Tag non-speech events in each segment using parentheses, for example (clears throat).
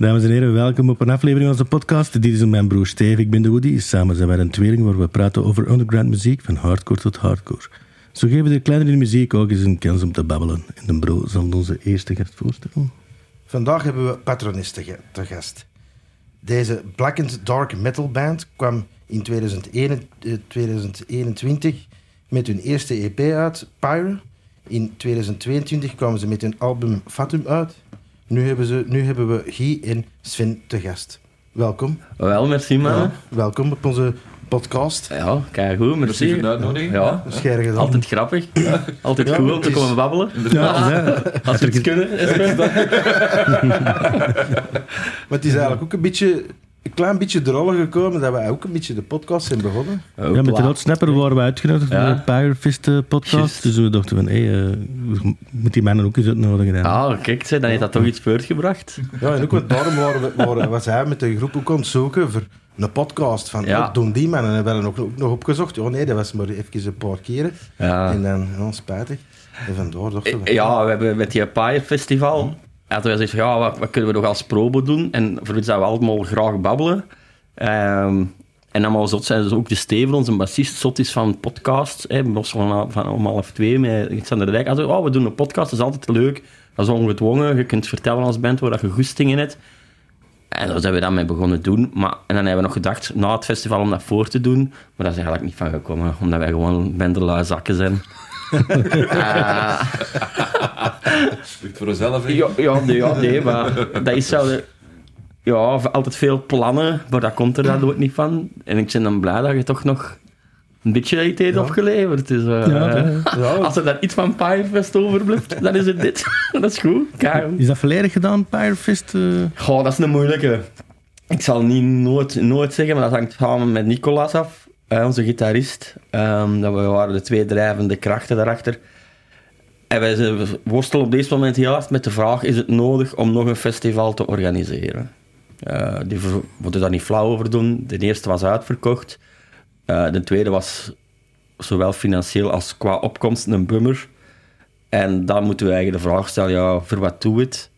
Dames en heren, welkom op een aflevering van onze podcast. Dit is mijn broer Steve, ik ben de Woody. Samen zijn wij een tweeling waar we praten over underground muziek, van hardcore tot hardcore. Zo geven de kleinere muziek ook eens een kans om te babbelen. En de bro zal onze eerste gast voorstellen. Vandaag hebben we Patronist te, gast. Deze black and dark metal band kwam in 2001 eh, 2021 met hun eerste EP uit, Pyre. In 2022 kwamen ze met hun album Fatum uit. Nu hebben, ze, nu hebben we Guy en Sven te gast. Welkom. Wel, merci man. Ja, Ja, welkom op onze podcast. kijk goed, Merci merci. voor de uitnodiging. Ja, dan. altijd grappig. Altijd Ja, goed om te komen babbelen. Ja, ja. Als we het kunnen. is het. (laughs) Maar het is eigenlijk ook een beetje... Een klein beetje de rollen gekomen dat wij ook een beetje de podcast zijn begonnen. Ja, met de Rotsnapper waren we uitgenodigd Ja. voor de Pyrefist eh, podcast. Dus we dachten van, hé, hey, eh, we moeten die mannen ook eens uitnodigen. dan. Ah, kijk, dan heeft dat toch iets voortgebracht. Ja, en ook wat daarom waren we, waren, was hij met de groep ook aan het zoeken voor een podcast van Ja. wat doen die mannen. En we hebben ook, ook nog opgezocht. Oh nee, dat was maar even een paar keren. Ja. En dan, ja, spijtig. En vandaar dachten we... Ja, we hebben met die Pyre Festival. Hadden wij zoiets van, ja, wat, kunnen we nog als probo doen? En voor iets dat we allemaal graag babbelen. Ehm, en allemaal zot zijn dus ook de Steven, onze bassist, zot is van podcasts. Hè, van, om half twee met Xander de Dijk. Zei, oh, we doen een podcast, dat is altijd leuk. Dat is ongedwongen, je kunt vertellen als band waar je goesting in hebt. En daar zijn we dan mee begonnen doen. Maar, en dan hebben we nog gedacht, na het festival, om dat voor te doen. Maar dat is eigenlijk niet van gekomen, omdat wij gewoon bendelui zakken zijn. (laughs) Eh, Ligt voor jezelf, hè? ja, ja, nee, ja, nee, maar dat is zo... de- Ja, altijd veel plannen, maar dat komt er dan ook niet van. En ik ben dan blij dat je toch nog een beetje iets heeft Ja. opgeleverd. Dus, eh, Ja, Ja, als er dan iets van Firefest overblijft, dan is het dit. (laughs) dat is goed. Kijk. Is dat volledig gedaan, Pyrefist? eh? Goh, dat is een moeilijke. Ik zal niet nooit, nooit zeggen, maar dat hangt samen met Nicolas af, eh, onze gitarist. Ehm, dat we waren de twee drijvende krachten daarachter. En wij worstelen op dit moment heel hard met de vraag: is het nodig om nog een festival te organiseren? Eh die moeten daar niet flauw over doen. De eerste was uitverkocht. Eh, de tweede was zowel financieel als qua opkomst een bummer. En dan moeten we eigenlijk de vraag stellen: ja, voor wat doe het?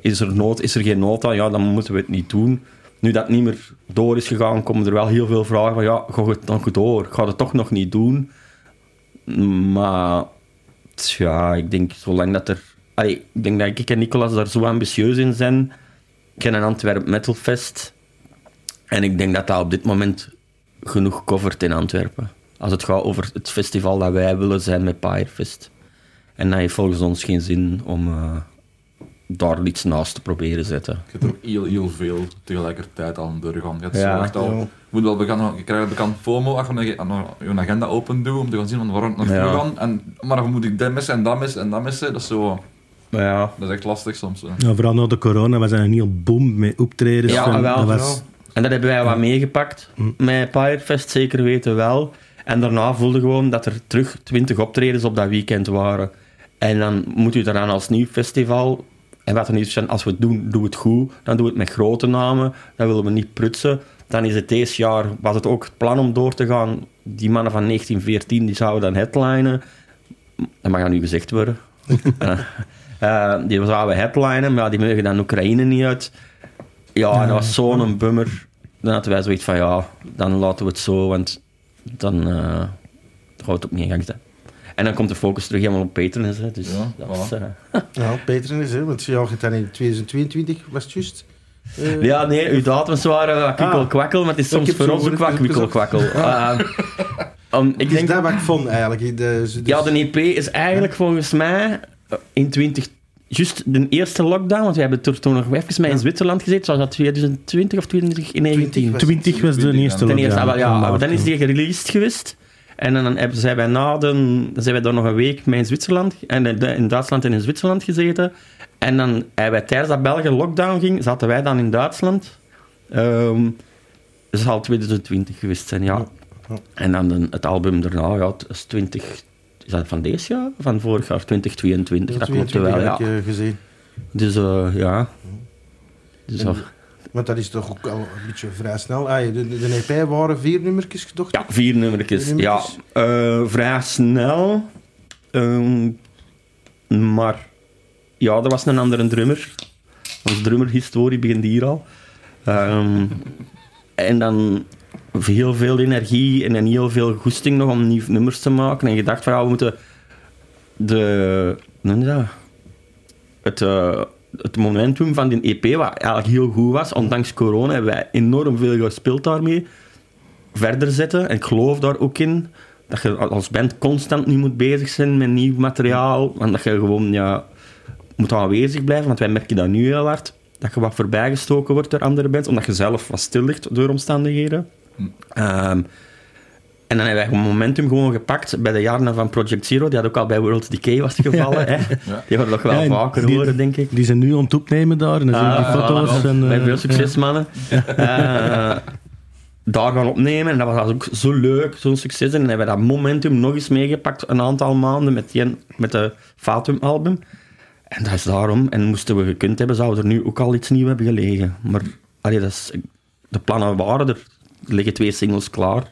Is er nood? Is er geen nood aan? Ja, dan moeten we het niet doen. Nu dat niet meer door is gegaan, komen er wel heel veel vragen van ja, ga het nog door? Ga het toch nog niet doen? Maar ja, ik denk zolang dat er... Ik denk dat ik en Nicolas daar zo ambitieus in zijn. Ik ken een Antwerp Metal Fest. En ik denk dat dat op dit moment genoeg covert in Antwerpen. Als het gaat over het festival dat wij willen zijn met Firefest. En dat heeft volgens ons geen zin om eh, daar iets naast te proberen zetten. Je hebt ook heel, heel veel tegelijkertijd aan de deur gaan. Je, hebt Ja. zo echt al, moet wel bekend, je krijgt bekend FOMO als je je je agenda open doet om te gaan zien van waar het naartoe Ja. gaan. En, maar dan moet ik dit missen en dat missen en dat missen. Dat is zo... Maar ja, Dat is echt lastig soms. Hè. Ja, vooral na de corona was er een heel boom met optredens. Ja, van- wel. dat was, En dat hebben wij wat meegepakt. Met Firefest zeker weten wel. En daarna voelde gewoon dat er terug 20 optredens op dat weekend waren. En dan moet u dan als nieuw festival... En wat er niet zijn, als we het doen, doen we het goed. Dan doen we het met grote namen. Dan willen we niet prutsen. Dan is het deze jaar, was het ook het plan om door te gaan. Die mannen van 1914, die zouden dan headlinen. Dat mag dan nu gezegd worden. (laughs) Eh, eh, die zouden headlinen, maar die mogen dan Oekraïne niet uit. Ja, dat was zo'n bummer. Dan hadden wij zoiets van, ja, dan laten we het zo, want dan eh gaat het ook niet in gang zijn. En dan komt de focus terug helemaal op Patreon. Hè, dus Ja, dat voilà. was, eh, (laughs) Ja, Peter is, hè. Want ja, je hebt dan in 2022, was het juist? Eh, Ja, nee, uw datums waren wat kwikkel-kwakkel, maar het is Ja, soms voor ons ook. Eh, ik is denk, dat wat ik vond, eigenlijk. De, dus- ja, de EP is eigenlijk volgens mij eh, in 20... Juist de eerste lockdown, want we hebben toen nog even mee in Zwitserland gezeten. Zoals dat 2020 of 2019? 20 was de 20 eerste Ten eerste, ah, wel, lockdown. ja, maar dan is die gereleased geweest. En dan hebben, zijn wij na de, dan zijn wij daar nog een week mee in Zwitserland en in- Duitsland en in Zwitserland gezeten. En dan hebben wij tijdens dat België lockdown ging, zaten wij dan in Duitsland. Dat zal 2020 geweest zijn, ja. En dan de- het album daarna, ja, het is 20... Is dat van deze jaar? Van vorig jaar, 2022. Dat klopt wel, 22 ja. heb ik eh, gezien. Dus eh, ja. Dus, En- eh, Want dat is toch ook al een beetje vrij snel. Ah, de, de, EP waren vier nummertjes gedocht. Ja, vier nummertjes. Ja, eh, vrij snel. Ehm, maar ja, er was een andere drummer. Onze drummerhistorie begint hier al. Ehm, en dan heel veel energie en, heel veel goesting nog om nieuwe nummers te maken. En gedacht van ja, we moeten de... hoe noem je dat? Het, eh, het momentum van die EP, wat eigenlijk heel goed was, ondanks corona, hebben wij enorm veel gespeeld daarmee. Verder zetten. En ik geloof daar ook in dat je als band constant nu moet bezig zijn met nieuw materiaal. En dat je gewoon ja, moet aanwezig blijven. Want wij merken dat nu heel hard. Dat je wat voorbijgestoken wordt door andere bands. Omdat je zelf wat stil ligt door omstandigheden. Ehm, en dan hebben wij momentum gewoon gepakt bij de jaren van Project Zero. Die had ook al bij World Decay was (laughs) gevallen. Hè? Die hebben we nog wel Ja, vaker die- horen, denk ik. Die zijn nu aan het opnemen daar. En dan die Ah, foto's. voilà. en, Met eh, veel succes, mannen. Eh, daar gaan opnemen. En dat was ook zo leuk, zo'n succes. En dan hebben we dat momentum nog eens meegepakt, een aantal maanden, met, die, met de Fatum-album. En dat is daarom. En moesten we gekund hebben, zouden er nu ook al iets nieuws hebben gelegen. Maar allee, dat is, de plannen waren er. Er liggen twee singles klaar.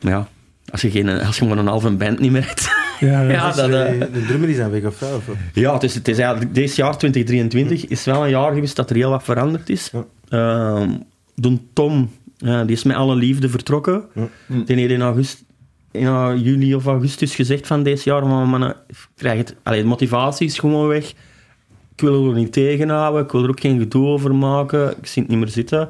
Maar ja, als je, geen, als je maar een halve band niet meer hebt... (laughs) Ja, Dus, dat, eh, eh, de drummer is aan weg of wel? of- ja, het is, het is eigenlijk, deze jaar, 2023, is wel een jaar geweest dat er heel wat veranderd is. Ja. Ehm, Don Tom, die is met alle liefde vertrokken. Ja. Die heeft in, august, in eh, juli of augustus gezegd van deze jaar, maar mannen, ik krijg het, allee, de motivatie is gewoon weg. Ik wil er niet tegenhouden, ik wil er ook geen gedoe over maken, ik zie het niet meer zitten.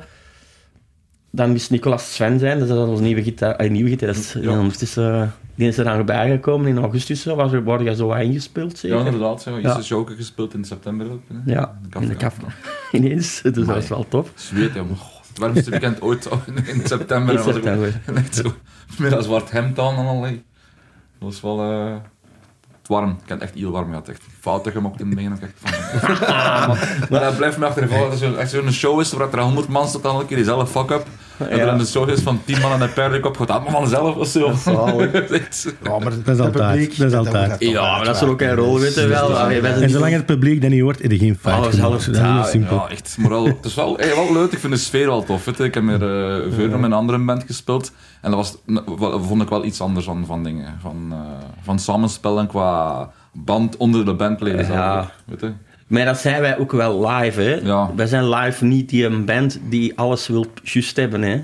Dan is Nicolas Sven zijn, dat is onze nieuwe gitaar, eh, nieuwe gitarist. Ja. Ja. ondertussen, die is er dan bijgekomen in augustus, was er, jij zo wat ingespeeld, zeker? Ja, inderdaad. Ja. Ja. Eerste show gespeeld in september ook. hè. Ja, In de kaf. (laughs) Ineens, dus dat is wel tof. Zweet, ja. Het warmste weekend ooit in, (laughs) in september. In En september. (laughs) echt zo met een zwart hemd aan en. Dat was wel eh, warm. Ik heb het echt heel warm gehad. Echt fouten gemaakt in het begin. Echt van, maar, maar dat blijft me. Dat is zo- echt zo'n show is waar er 100 man staat dan elke keer diezelfde fuck-up. En er een show is van 10 man en een perdekop gaat allemaal vanzelf of zo. Ja, maar Dat is altijd, dat is altijd. Ja, maar dat is ook een rol, weet je wel. Wij zijn En zolang het publiek dat niet hoort, is er geen fout Oh, heel ja, simpel. Ja, echt. Maar wel, het is wel, hey, wel leuk. Ik vind de sfeer wel tof. Weet je. Ik heb meer uh, verder met een andere band gespeeld. En dat was, wel- vond ik wel iets anders van, van dingen. Van, eh, van samenspel en qua band onder de bandleden. Ja. zelf, Weet je. Maar dat zijn wij ook wel live, hè. Ja. Wij zijn live niet die een band die alles wil juist hebben, hè.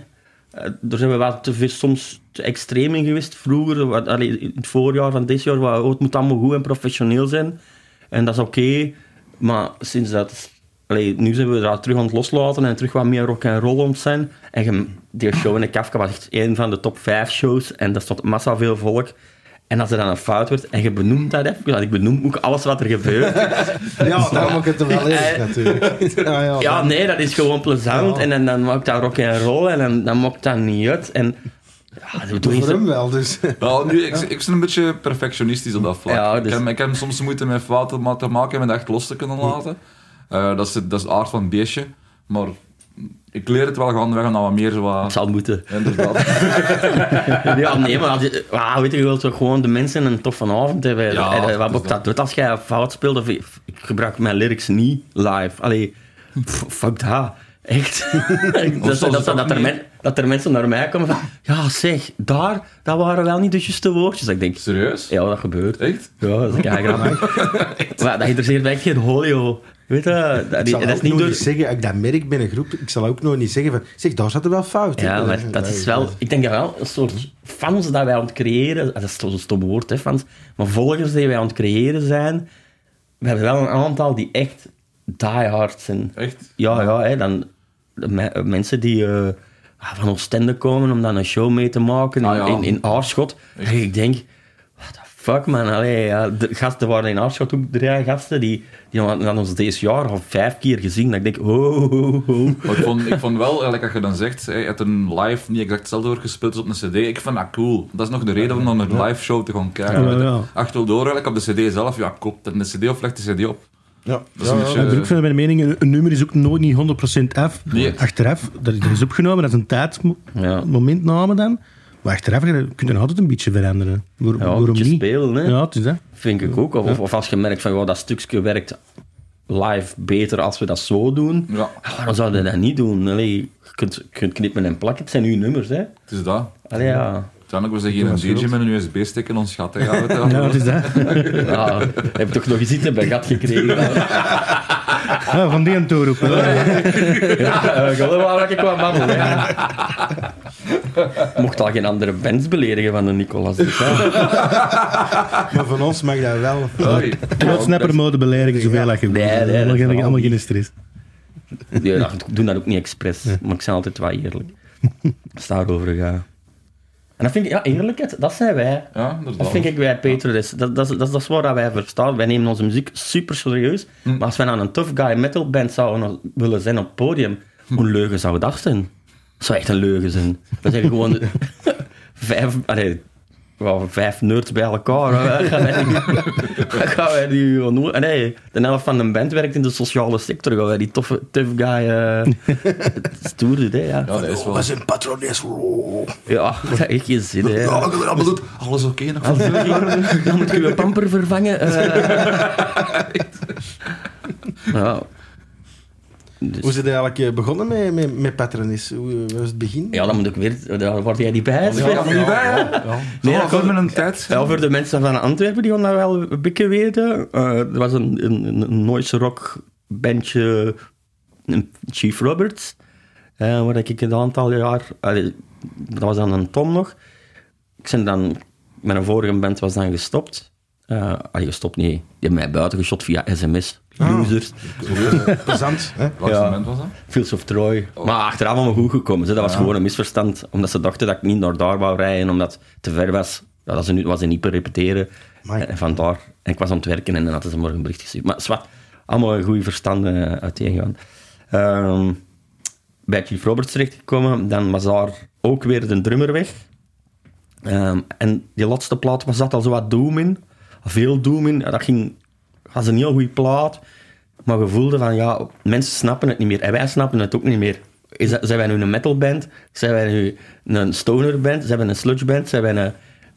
Eh, Daar zijn we wat te veel, soms te extreem in geweest vroeger. Wat, allee, in het voorjaar van dit jaar, wat, oh, het moet allemaal goed en professioneel zijn. En dat is oké, maar sinds dat... Allee, nu zijn we daar terug aan het loslaten en terug wat meer rock en roll het zijn. En die show in de Kafka was echt een van de top 5 shows en daar stond massa veel volk. En als er dan een fout wordt en je benoemt dat even, want ik benoem ook alles wat er gebeurt. (laughs) Ja, daarom ook het er wel eens, natuurlijk. (laughs) Ja, ja, Ja, nee, dat is gewoon plezant. Ja. En dan, dan maakt dat rock en roll en dan, dan maakt dat niet uit. En ja, dat doe je Voor hem wel, dus. Wel, nu, ik, ik ben een beetje perfectionistisch op dat vlak. Ja, ik, dus- heb, ik heb soms moeite met fouten te maken en me echt los te kunnen laten. Eh, dat, is, de- dat is de aard van het beestje. Maar ik leer het wel gaandeweg en dan wat meer zo wat... Het zal moeten. Inderdaad. (laughs) Ja, nee, maar als je, ah, weet je, je wilt toch gewoon de mensen een toffe avond hebben. Ja, en, eh, wat dat is ook dat doet als jij fout speelt, of ik ik gebruik mijn lyrics niet live. Allee, pff, fuck dat. Echt. (laughs) dat, dat, dat, er men- dat er mensen naar mij komen van, ja zeg, daar, dat waren wel niet de juiste woordjes. Dat ik denk, Serieus? ja, dat gebeurt. Echt? Ja, dat is kei grappig. (laughs) maar dat interesseert mij echt geen holio. Weet je, dat, Ik zal dat is niet nooit door... niet zeggen, als ik dat merk binnen een groep, ik zal ook nooit niet zeggen van, zeg, daar zat er wel fout in. Ja, maar dat is wel... Ik denk dat wel een soort fans dat wij aan het creëren... Dat is zo'n stom woord, hè, fans. Maar volgers die wij aan het creëren zijn... We hebben wel een aantal die echt diehard zijn. Echt? Ja, ja, hè, dan... me- mensen die eh, van Oostende komen om dan een show mee te maken Ah, ja. in, in Aarschot. Ik denk... Fuck, man. Allee, ja, de gasten waren in Aarschot ook drie gasten. Die, die hadden ons deze jaar al vijf keer gezien. Dat ik denk... Oh, oh, oh. Maar ik vond, ik vond wel, eigenlijk als je dan zegt, hij heeft een live niet exact hetzelfde wordt gespeeld als op een cd. Ik vind dat cool. Dat is nog de reden om naar een live show te gaan kijken. Ja, weet je. ja. Achterdoor door eigenlijk op de cd zelf, ja, koopt een cd of legt de cd op. Ja, Dat is ja, een ja. beetje- Ik van mijn mening, een, nummer is ook nooit niet 100% af. Nee. Achteraf, dat, is opgenomen, dat is een Ja. tijdmomentname dan. Maar achteraf kun je altijd een beetje veranderen. Waar- Ja, waarom niet? spelen, hè. Ja, het is dat. Vind ik ook. Of, als je merkt van, wow, dat stukje werkt live beter als we dat zo doen. Ja, Ja, waarom zouden we dat niet doen? Allee, je, kunt, je kunt knippen en plakken. Het zijn uw nummers, hè. het is dat. Allee, ja. Uiteindelijk was er geen DJ met een USB-stick in ons gat. ja, je wel. Ja, het is dat. ja heb je toch nog eens iets in mijn gat gekregen? (laughs) Ja, van die een toeroep. Ja, uh, geloof dat ik kwam babbelen. (laughs) Mocht al geen andere bands beledigen van de Nicolas. Dus, (laughs) ja. Maar van ons mag dat wel. Oei. Wat snapper mode beledigen, zoveel als je wil. Nee, nee, dat allemaal, is geen, allemaal stress. Ja, dat- ik doe dat ook niet expres, maar ik ben altijd wel eerlijk. Als daarover gaat. En dat vind ik, ja, eerlijkheid, dat zijn wij. Ja, inderdaad. Dat vind ik bij Peter. Dat, dat, dat, dat, dat is waar wij verstaan. Wij nemen onze muziek super serieus. Maar als wij nou een tough guy metal band zouden willen zijn op het podium, hoe leugen zou dat zijn? Dat zou echt een leugen zijn. We zijn gewoon (laughs) vijf, allee, wel, vijf nerds bij elkaar. hè. Gaan wij (laughs) gaan die gewoon doen? Nee, de helft van de band werkt in de sociale sector. Gaan wij die toffe, tough guy uh, (laughs) stoer doen, hè, ja. Ja, dat is wel... We zijn patrones. Ja, dat geen zin, hè. Ja, ik. Alles oké nog? Dan moet je je pamper vervangen. eh. ja. Dus- Hoe is het eigenlijk eh, begonnen met, met, met patrones? Hoe was het begin? ja, dan moet ik weer... Daar word jij niet bij. Ja, maar niet bij, hè? Nee, dat komt- met een tijd. Ja, voor de mensen van Antwerpen, die gaan dat wel een beetje weten. Eh, er was een, een, een noise rock bandje, Chief Roberts, eh, waar ik een aantal jaar... dat was dan een Tom nog. Ik ben dan... Mijn vorige band was dan gestopt. Eh allee, gestopt, nee. Die hebben mij buiten geschot via sms. Losers. Plezant. Hè? Welk Ja. moment was dat? Fields of Troy. Maar achteraf allemaal goed gekomen. Ze. Dat was gewoon een misverstand. Omdat ze dachten dat ik niet naar daar wou rijden. Omdat het te ver was. Ja, dat ze nu was ze niet per repeteren. Amai. En vandaar. En ik was aan het werken en dan hadden ze morgen een bericht gestuurd. Maar zwart. Allemaal een goede verstanden uh, uiteengaan. Ehm bij Chief Roberts terechtgekomen. Dan was daar ook weer de drummer weg. Ehm, en die laatste plaat was zat al zo wat doom in. Veel doom in. Dat ging... was een heel goede plaat. Maar we voelden van, ja, mensen snappen het niet meer. En wij snappen het ook niet meer. Is dat, zijn wij nu een metalband? Zijn wij nu een stonerband? Zijn wij een sludgeband? Zijn wij een,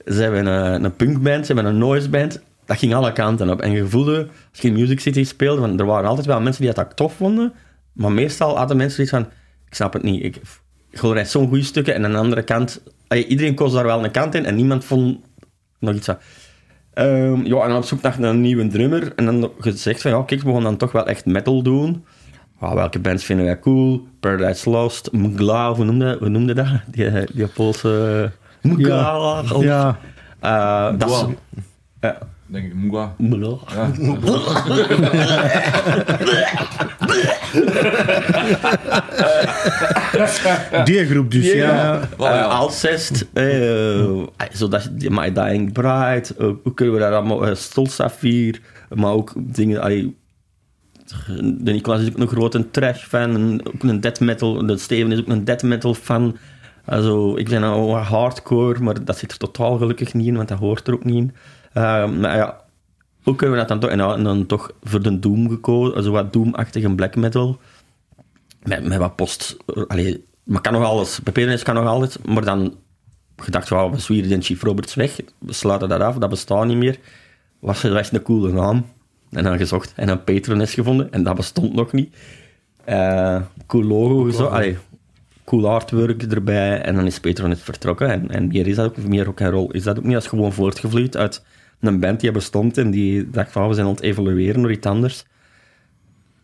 zijn wij een, een punkband? Zijn wij een noiseband? Dat ging alle kanten op. En je voelde, als je in Music City speelde, want er waren altijd wel mensen die dat tof vonden. Maar meestal hadden mensen iets van, ik snap het niet. Ik, ik zo'n goede stukken. En aan de andere kant, iedereen koos daar wel een kant in. En niemand vond nog iets van... Ehm, ja, en dan op zoek naar een nieuwe drummer. En dan gezegd van, ja, kijk, we gaan dan toch wel echt metal doen. Welke bands vinden wij cool? Paradise Lost, Mugla, hoe noemde, hoe noemde dat? Die, die Poolse... Mugla. of- Ja, Eh, dat is... Mugla. Denk ik. Ja. (laughs) die groep dus, ja. Alcest, eh, zodat je- My Dying Bride, eh, hoe kunnen we daar allemaal, uh, Stolsafir, maar ook dingen, allee, de Nicolas is ook een grote trash-fan, en ook een death metal, de Steven is ook een death metal fan. Also, ik ben nou wat hardcore, maar dat zit er totaal gelukkig niet in, want dat hoort er ook niet in. Eh, maar ja, hoe kunnen we dat dan toch, en dan, dan toch voor de Doom gekozen, also wat Doom-achtige black metal met, met wat post. Allee, maar kan nog alles. PPNS kan nog alles. Maar dan gedacht, wow, we zwieren den Chief Roberts weg. We sluiten dat af, dat bestaat niet meer. Was er echt een coole naam. En dan gezocht. En een Patroness gevonden. En dat bestond nog niet. Eh, cool logo gezocht. Allee, cool artwork erbij. En dan is Patroness vertrokken. En, en meer is dat ook, meer rock en roll is dat ook niet. Dat is gewoon voortgevloeid uit een band die bestond. En die dacht, van, we zijn aan het evolueren naar iets anders.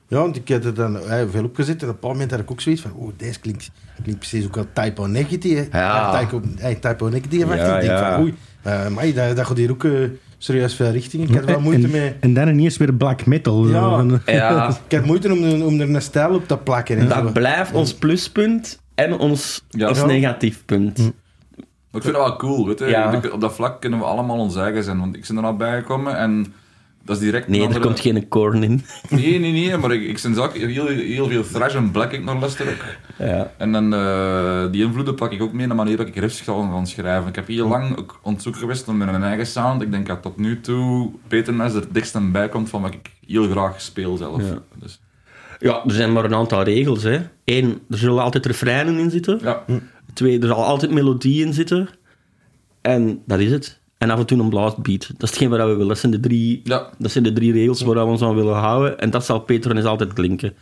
Ja, want ik heb er dan eh, veel opgezet en op een bepaald moment had ik ook zoiets van, oh, deze klinkt, klinkt precies ook al typo negatief. Ja. Typo, hey, typo negatief. Ja, Ja, ik denk ja. van, oei, uh, maar dat, dat gaat hier ook eh, serieus veel richting. Ik had er wel moeite en, mee. en dan ineens weer black metal. Ja. (laughs) Ik had moeite om, er- om er een stijl op te plakken. En zo. Dat blijft ons pluspunt en ons, Ja. ons negatief punt. Maar ik vind dat wel cool, weet je. Ja. Op- dat vlak kunnen we allemaal ons eigen zijn. Want ik ben er al bijgekomen en dat is direct... Nee, er komt geen korn in. Nee, nee, nee, maar ik, ik ben ook heel, heel veel thrash en black ik naar luister ook. Ja. En dan eh, die invloeden pak ik ook mee naar de manier dat ik riffs ga gaan schrijven. Ik heb heel lang ook onderzoek geweest naar mijn eigen sound. Ik denk dat tot nu toe Peter Nes er dichtst bij komt van wat ik heel graag speel zelf. Ja. Dus, ja, er zijn maar een aantal regels. Hè. Eén, er zullen altijd refreinen in zitten. ja. Twee, er zal altijd melodie in zitten. En dat is het. En af en toe een blastbeat. Dat is hetgeen wat we willen. Dat zijn de drie, Ja. dat zijn de drie regels waar we ons aan willen houden. En dat zal Petronis altijd klinken.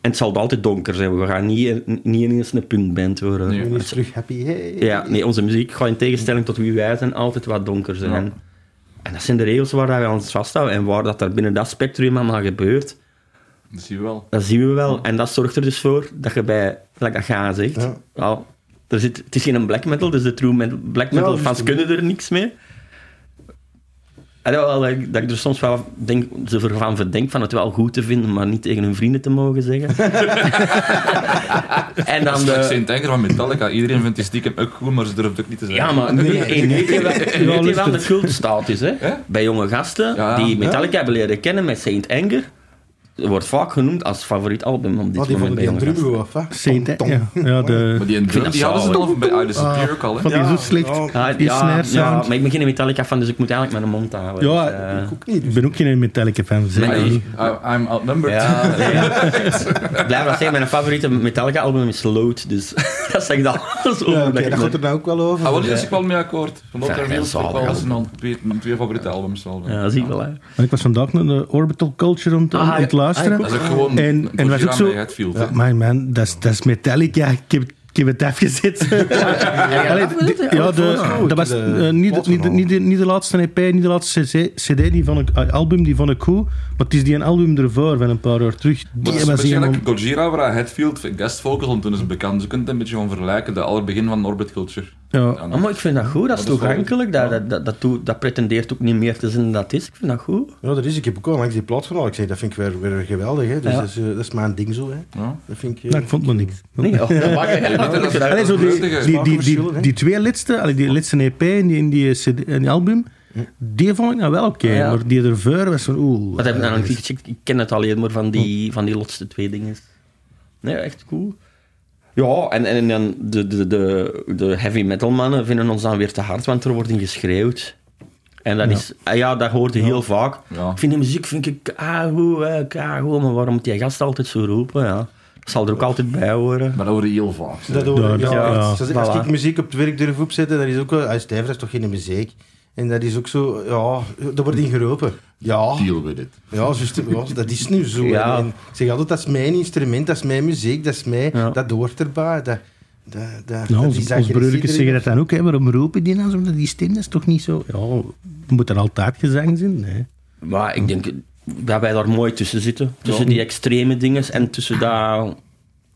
En het zal altijd donker zijn. We gaan niet, niet ineens een punkband worden. Nee. Is terug happy. Hey. Ja, nee, onze muziek gaat in tegenstelling tot wie wij zijn altijd wat donker zijn. Ja. En dat zijn de regels waar we ons vasthouden en waar dat er binnen dat spectrum allemaal gebeurt. Dat zien we wel. Dat zien we wel. En dat zorgt er dus voor dat je bij, like dat Gaan zegt, Ja. wel, er zit, het is geen black metal, dus de true metal, black metal fans kunnen er niks mee. En dat, wel, dat ik- dat ik er soms wel denk, ze ervan verdenk van het wel goed te vinden, maar niet tegen hun vrienden te mogen zeggen. (laughs) en Dat dan de... Saint Anger van Metallica. Iedereen vindt die stiekem ook goed, maar ze durft het ook niet te zeggen. Ja, maar nu weet je wel, nu weet je wel (laughs) de cultstatus, hè? Hè? Bij jonge gasten Ja. die Metallica hebben leren kennen met Saint Anger. Wordt vaak genoemd als favoriet album op dit Oh, die moment die drum gasten. goed af, hè? Saint, Tom, ja, tom. ja, de, Maar die, vind drum, dat die hadden ze al bij Superior ook al, hè? van die zo slecht. ja. Ja, Die ja, snare ja, maar ik ben geen Metallica fan, dus ik moet eigenlijk mijn mond houden. Ja, Dus, eh, Ik ook niet. Ik Dus. ben ook geen Metallica fan. Zeg Nee, ik nee. I'm outnumbered. ja, (laughs) nee, ja. Ik blijf dat zeggen, mijn favoriete Metallica album is Load, dus (laughs) dat zeg ik dan alles over. Ja, dat oké, ik dat gaat er nou ook wel over. Ah, wel, daar is ik wel mee akkoord. Van zalig ook wel album. zijn twee, favoriete albums wel. Ja, zie ik wel, hè. Maar Ik was vandaag naar de Orbital Culture aan het- Ah, het luisteren. Dat is ook gewoon En- en was ook zo- Hetfield. Ja, maar man, dat is, dat is Metallica. Ik heb, ik heb het afgezet. (laughs) Allee, de- ja, de, dat was eh, niet, de- niet, de- niet, de- niet de laatste EP, niet de laatste CD, CD die vond ik, eh, album, die vond ik goed. Maar het is die een album ervoor, van een paar jaar terug. Maar Die het is een like Gojira, waar Hetfield guest vocals om toen is bekend. Je kunt het een beetje gewoon vergelijken, de allerbegin van Orbit Culture. Ja. Maar ik vind dat goed, dat is Dat is wel- toegankelijk, dat, dat, dat, dat, pretendeert ook niet meer te zijn dan dat is. Ik vind dat goed. Ja, dat is. Ik heb ook al langs die plaat gehaald. Ik zeg, dat vind ik weer, weer geweldig. Hè. Dus Ja. dat, is, eh, dat is mijn ding zo. Hè. Ja. Dat vind ik... Nou, ik vond het niks. Nee, ja, (laughs) die, twee laatste, die laatste EP en die, in die, CD, en die album, die vond ik nou wel oké. Ja. Maar die ervoor was van oeh. Wat heb ik nou nog niet gecheckt? Ik ken het alleen maar van die, van die laatste twee dingen. Nee, echt cool. Ja, en, en dan de, de, de, de heavy metal mannen vinden ons dan weer te hard, want er wordt in geschreeuwd. En dat Ja. is, ah ja, dat hoort je heel vaak. Ja. Ik vind die muziek vind ik hè, kaagoed, maar waarom moet die gast altijd zo roepen? Ja. Dat zal er ook altijd bij horen. Maar dat hoor je heel vaak. Dat hoor Ja, Als ik muziek op het werk durf opzetten, dat is ook wel... Als stijf, dat is toch geen muziek? En dat is ook zo... Ja, daar wordt in geroepen. Ja, Deal with it. ja, juist, ja, dat is nu zo. Ja. En, ik zeg altijd, dat is mijn instrument, dat is mijn muziek, dat is mij... Ja. Dat hoort erbij. Dat, dat, dat, Nou, dat onze, is broertjes zeggen dat dan ook, hè. waarom roepen die dan zo? Dat Die stem dat is toch niet zo... Ja, moet er altijd gezang zijn? Nee. Maar ik denk dat wij daar mooi tussen zitten. Tussen die extreme dingen en tussen dat...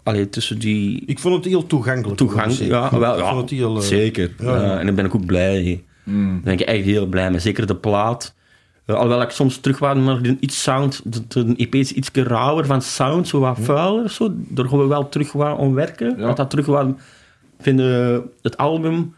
Allee, tussen die Ik vond het heel toegankelijk. toegang. muziek. Ja, wel, Ik ja, vond het heel... eh, zeker. ja, ja. Eh, en daar ben ik ook blij mee. Mm. Daar ben ik echt heel blij mee. Zeker de plaat. Eh, alhoewel ik soms terug was naar de iets sound, de EP is iets rauwer van sound, zo wat vuiler. Zo. Daar gaan we wel terug om werken. Ja. Dat dat terug vinden het album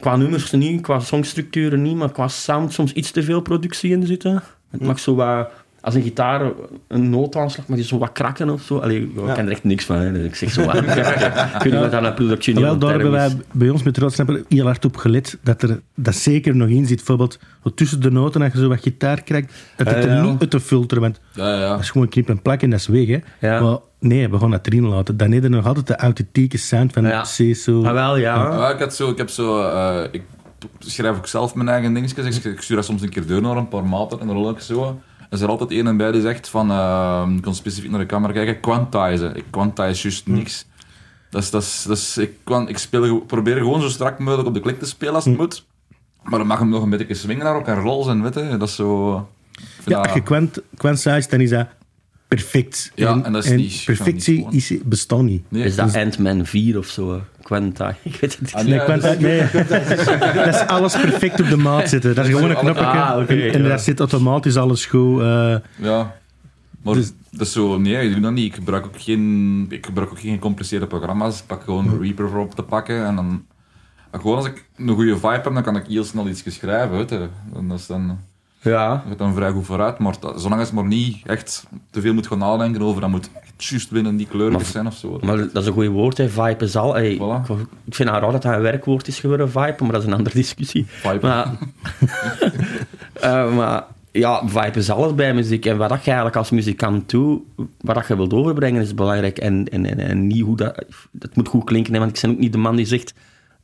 qua nummers niet, qua songstructuren niet, maar qua sound soms iets te veel productie in zitten. Het mag zo wat, als een gitaar een noodaanslag, mag die zo wat krakken of zo. Allee, ik Ja. ken er echt niks van. Hè. Dus ik zeg zo wat. Ik weet niet wat dat een productie niet Wel, daar hebben wij bij ons met Roodsnapper heel hard op gelet dat er dat zeker nog in zit. Bijvoorbeeld tussen de noten, als je zo wat gitaar krijgt, dat het er niet uit te filteren. Ja. dat is gewoon knip en plak en dat is weg. Hè. Ja. Maar nee, we gaan dat erin laten. Dan heb je nog altijd de authentieke sound van Ja. CSO. Ah, wel, ja. Ja, ik, had zo, ik heb zo... eh, ik schrijf ook zelf mijn eigen dingetjes. Ik, ik stuur dat soms een keer door naar een paar maten en dan rol ik zo. Er is er altijd één en bij die zegt van... eh, ik kan specifiek naar de camera kijken. Quantizen. Ik quantize juist niks. Dat is, dat is, dat is, ik, ik speel, probeer gewoon zo strak mogelijk op de klik te spelen als het moet. Maar dan mag hem nog een beetje swingen naar elkaar rollen en weten. Dat is zo... Ja, dat- als je kwant size, dan is dat perfect. Ja, en dat is niet- perfectie is, bestaat niet. nee, Is dat Ant-Man 4 of zo? Quanta? (laughs) Ik weet het niet. Ah, Nee, dat is- nee, (laughs) dat is alles perfect op de maat zitten. Dat is gewoon een knopje Ah, oké, en, en ja. dat zit automatisch alles goed. eh, Ja. Maar Dus- dat is zo, nee, ik doe dat niet. Ik gebruik ook geen, ik gebruik ook geen gecompliceerde programma's. Ik pak gewoon Reaper voor op te pakken. En dan, en gewoon als ik een goede vibe heb, dan kan ik heel snel iets schrijven. Weet je. En dat is dan, Ja. gaat dan vrij goed vooruit. Maar dat, zolang je maar niet echt te veel moet gaan nadenken over, dat moet juist binnen die kleuren Maar- zijn of zo. Maar dat is een goed woord, hè. Vibe is al. Hey, Voilà. ik, ik vind het raar dat dat een werkwoord is geworden, vibe, maar dat is een andere discussie. Vibe. Maar, (laughs) Eh, maar ja, vibe is alles bij muziek. En wat dat je eigenlijk als muzikant doet, wat dat je wilt overbrengen, is belangrijk. En, en, en, en niet hoe dat... Dat moet goed klinken, hè, want ik ben ook niet de man die zegt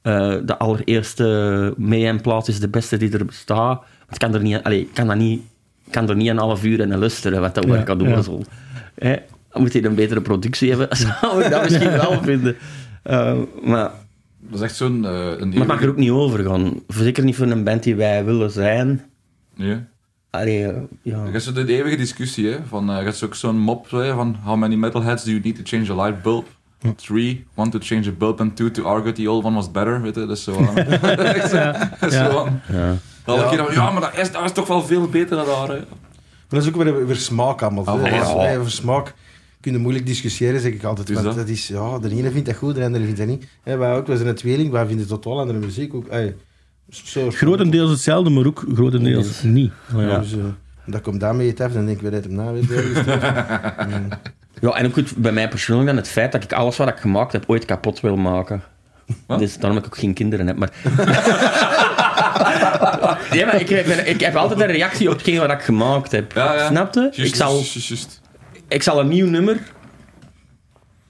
eh, de allereerste mee-en-plaat is de beste die er bestaat. Want ik kan er niet, allee, ik kan dat niet, ik kan er niet een half uur en luisteren, wat dat Ja, werk kan doen. ja. Zo. Moet je een betere productie hebben, (laughs) zou ik dat misschien wel vinden. Eh, maar, Dat is echt zo'n... eh, een maar het mag er ook niet over gaan. Zeker niet voor een band die wij willen zijn. Nee. Allee, eh, ja. Je hebt zo de eeuwige discussie, hè, van, zo ook zo'n mop hè, van how many metalheads do you need to change a light bulb? Three, one to change a bulb and two to argue the old one was better, weet je, dat is zo aan. Echt zo- dat is Ja. zo aan. ja. Keer dan, ja, maar dat is, dat is toch wel veel beter dan daar, hè. Maar dat is ook weer, weer smaak allemaal. Ah, Dat is- Ja. Over smaak kun je moeilijk discussiëren, zeg ik altijd. Dus want dat. dat is, ja, de ene vindt dat goed, de andere vindt dat niet. Hè, wij ook, wij zijn een tweeling, wij vinden totaal andere muziek ook. ey, zo, Grotendeels hetzelfde, maar ook grotendeels niet. Ja. Dus, eh, dat komt daarmee het af, dan denk ik weer dat hem na weer doorgestuurd. (laughs) Mm. ja, en ook goed, bij mij persoonlijk dan het feit dat ik alles wat ik gemaakt heb ooit kapot wil maken. Wat? Dus daarom dat ik ook geen kinderen heb. Maar... (laughs) nee, maar ik, ik, heb altijd een reactie op hetgeen wat ik gemaakt heb. Ja, ja. Snap je? Juist, Ik zal, juist, juist, juist. Ik zal een nieuw nummer...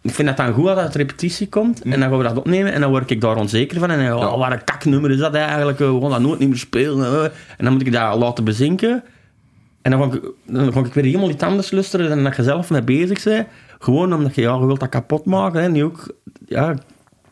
Ik vind dat dan goed als het uit repetitie komt. En dan gaan we dat opnemen. En dan word ik daar onzeker van. En dan, oh, wat een kaknummer is dat eigenlijk. We gaan dat nooit niet meer spelen. eh. En dan moet ik dat laten bezinken. En dan ga ik, dan ga ik weer helemaal iets anders luisteren dan dat je zelf mee bezig bent. Gewoon omdat je, ja, je wilt dat kapot maken. Hè. Nu ook, ja,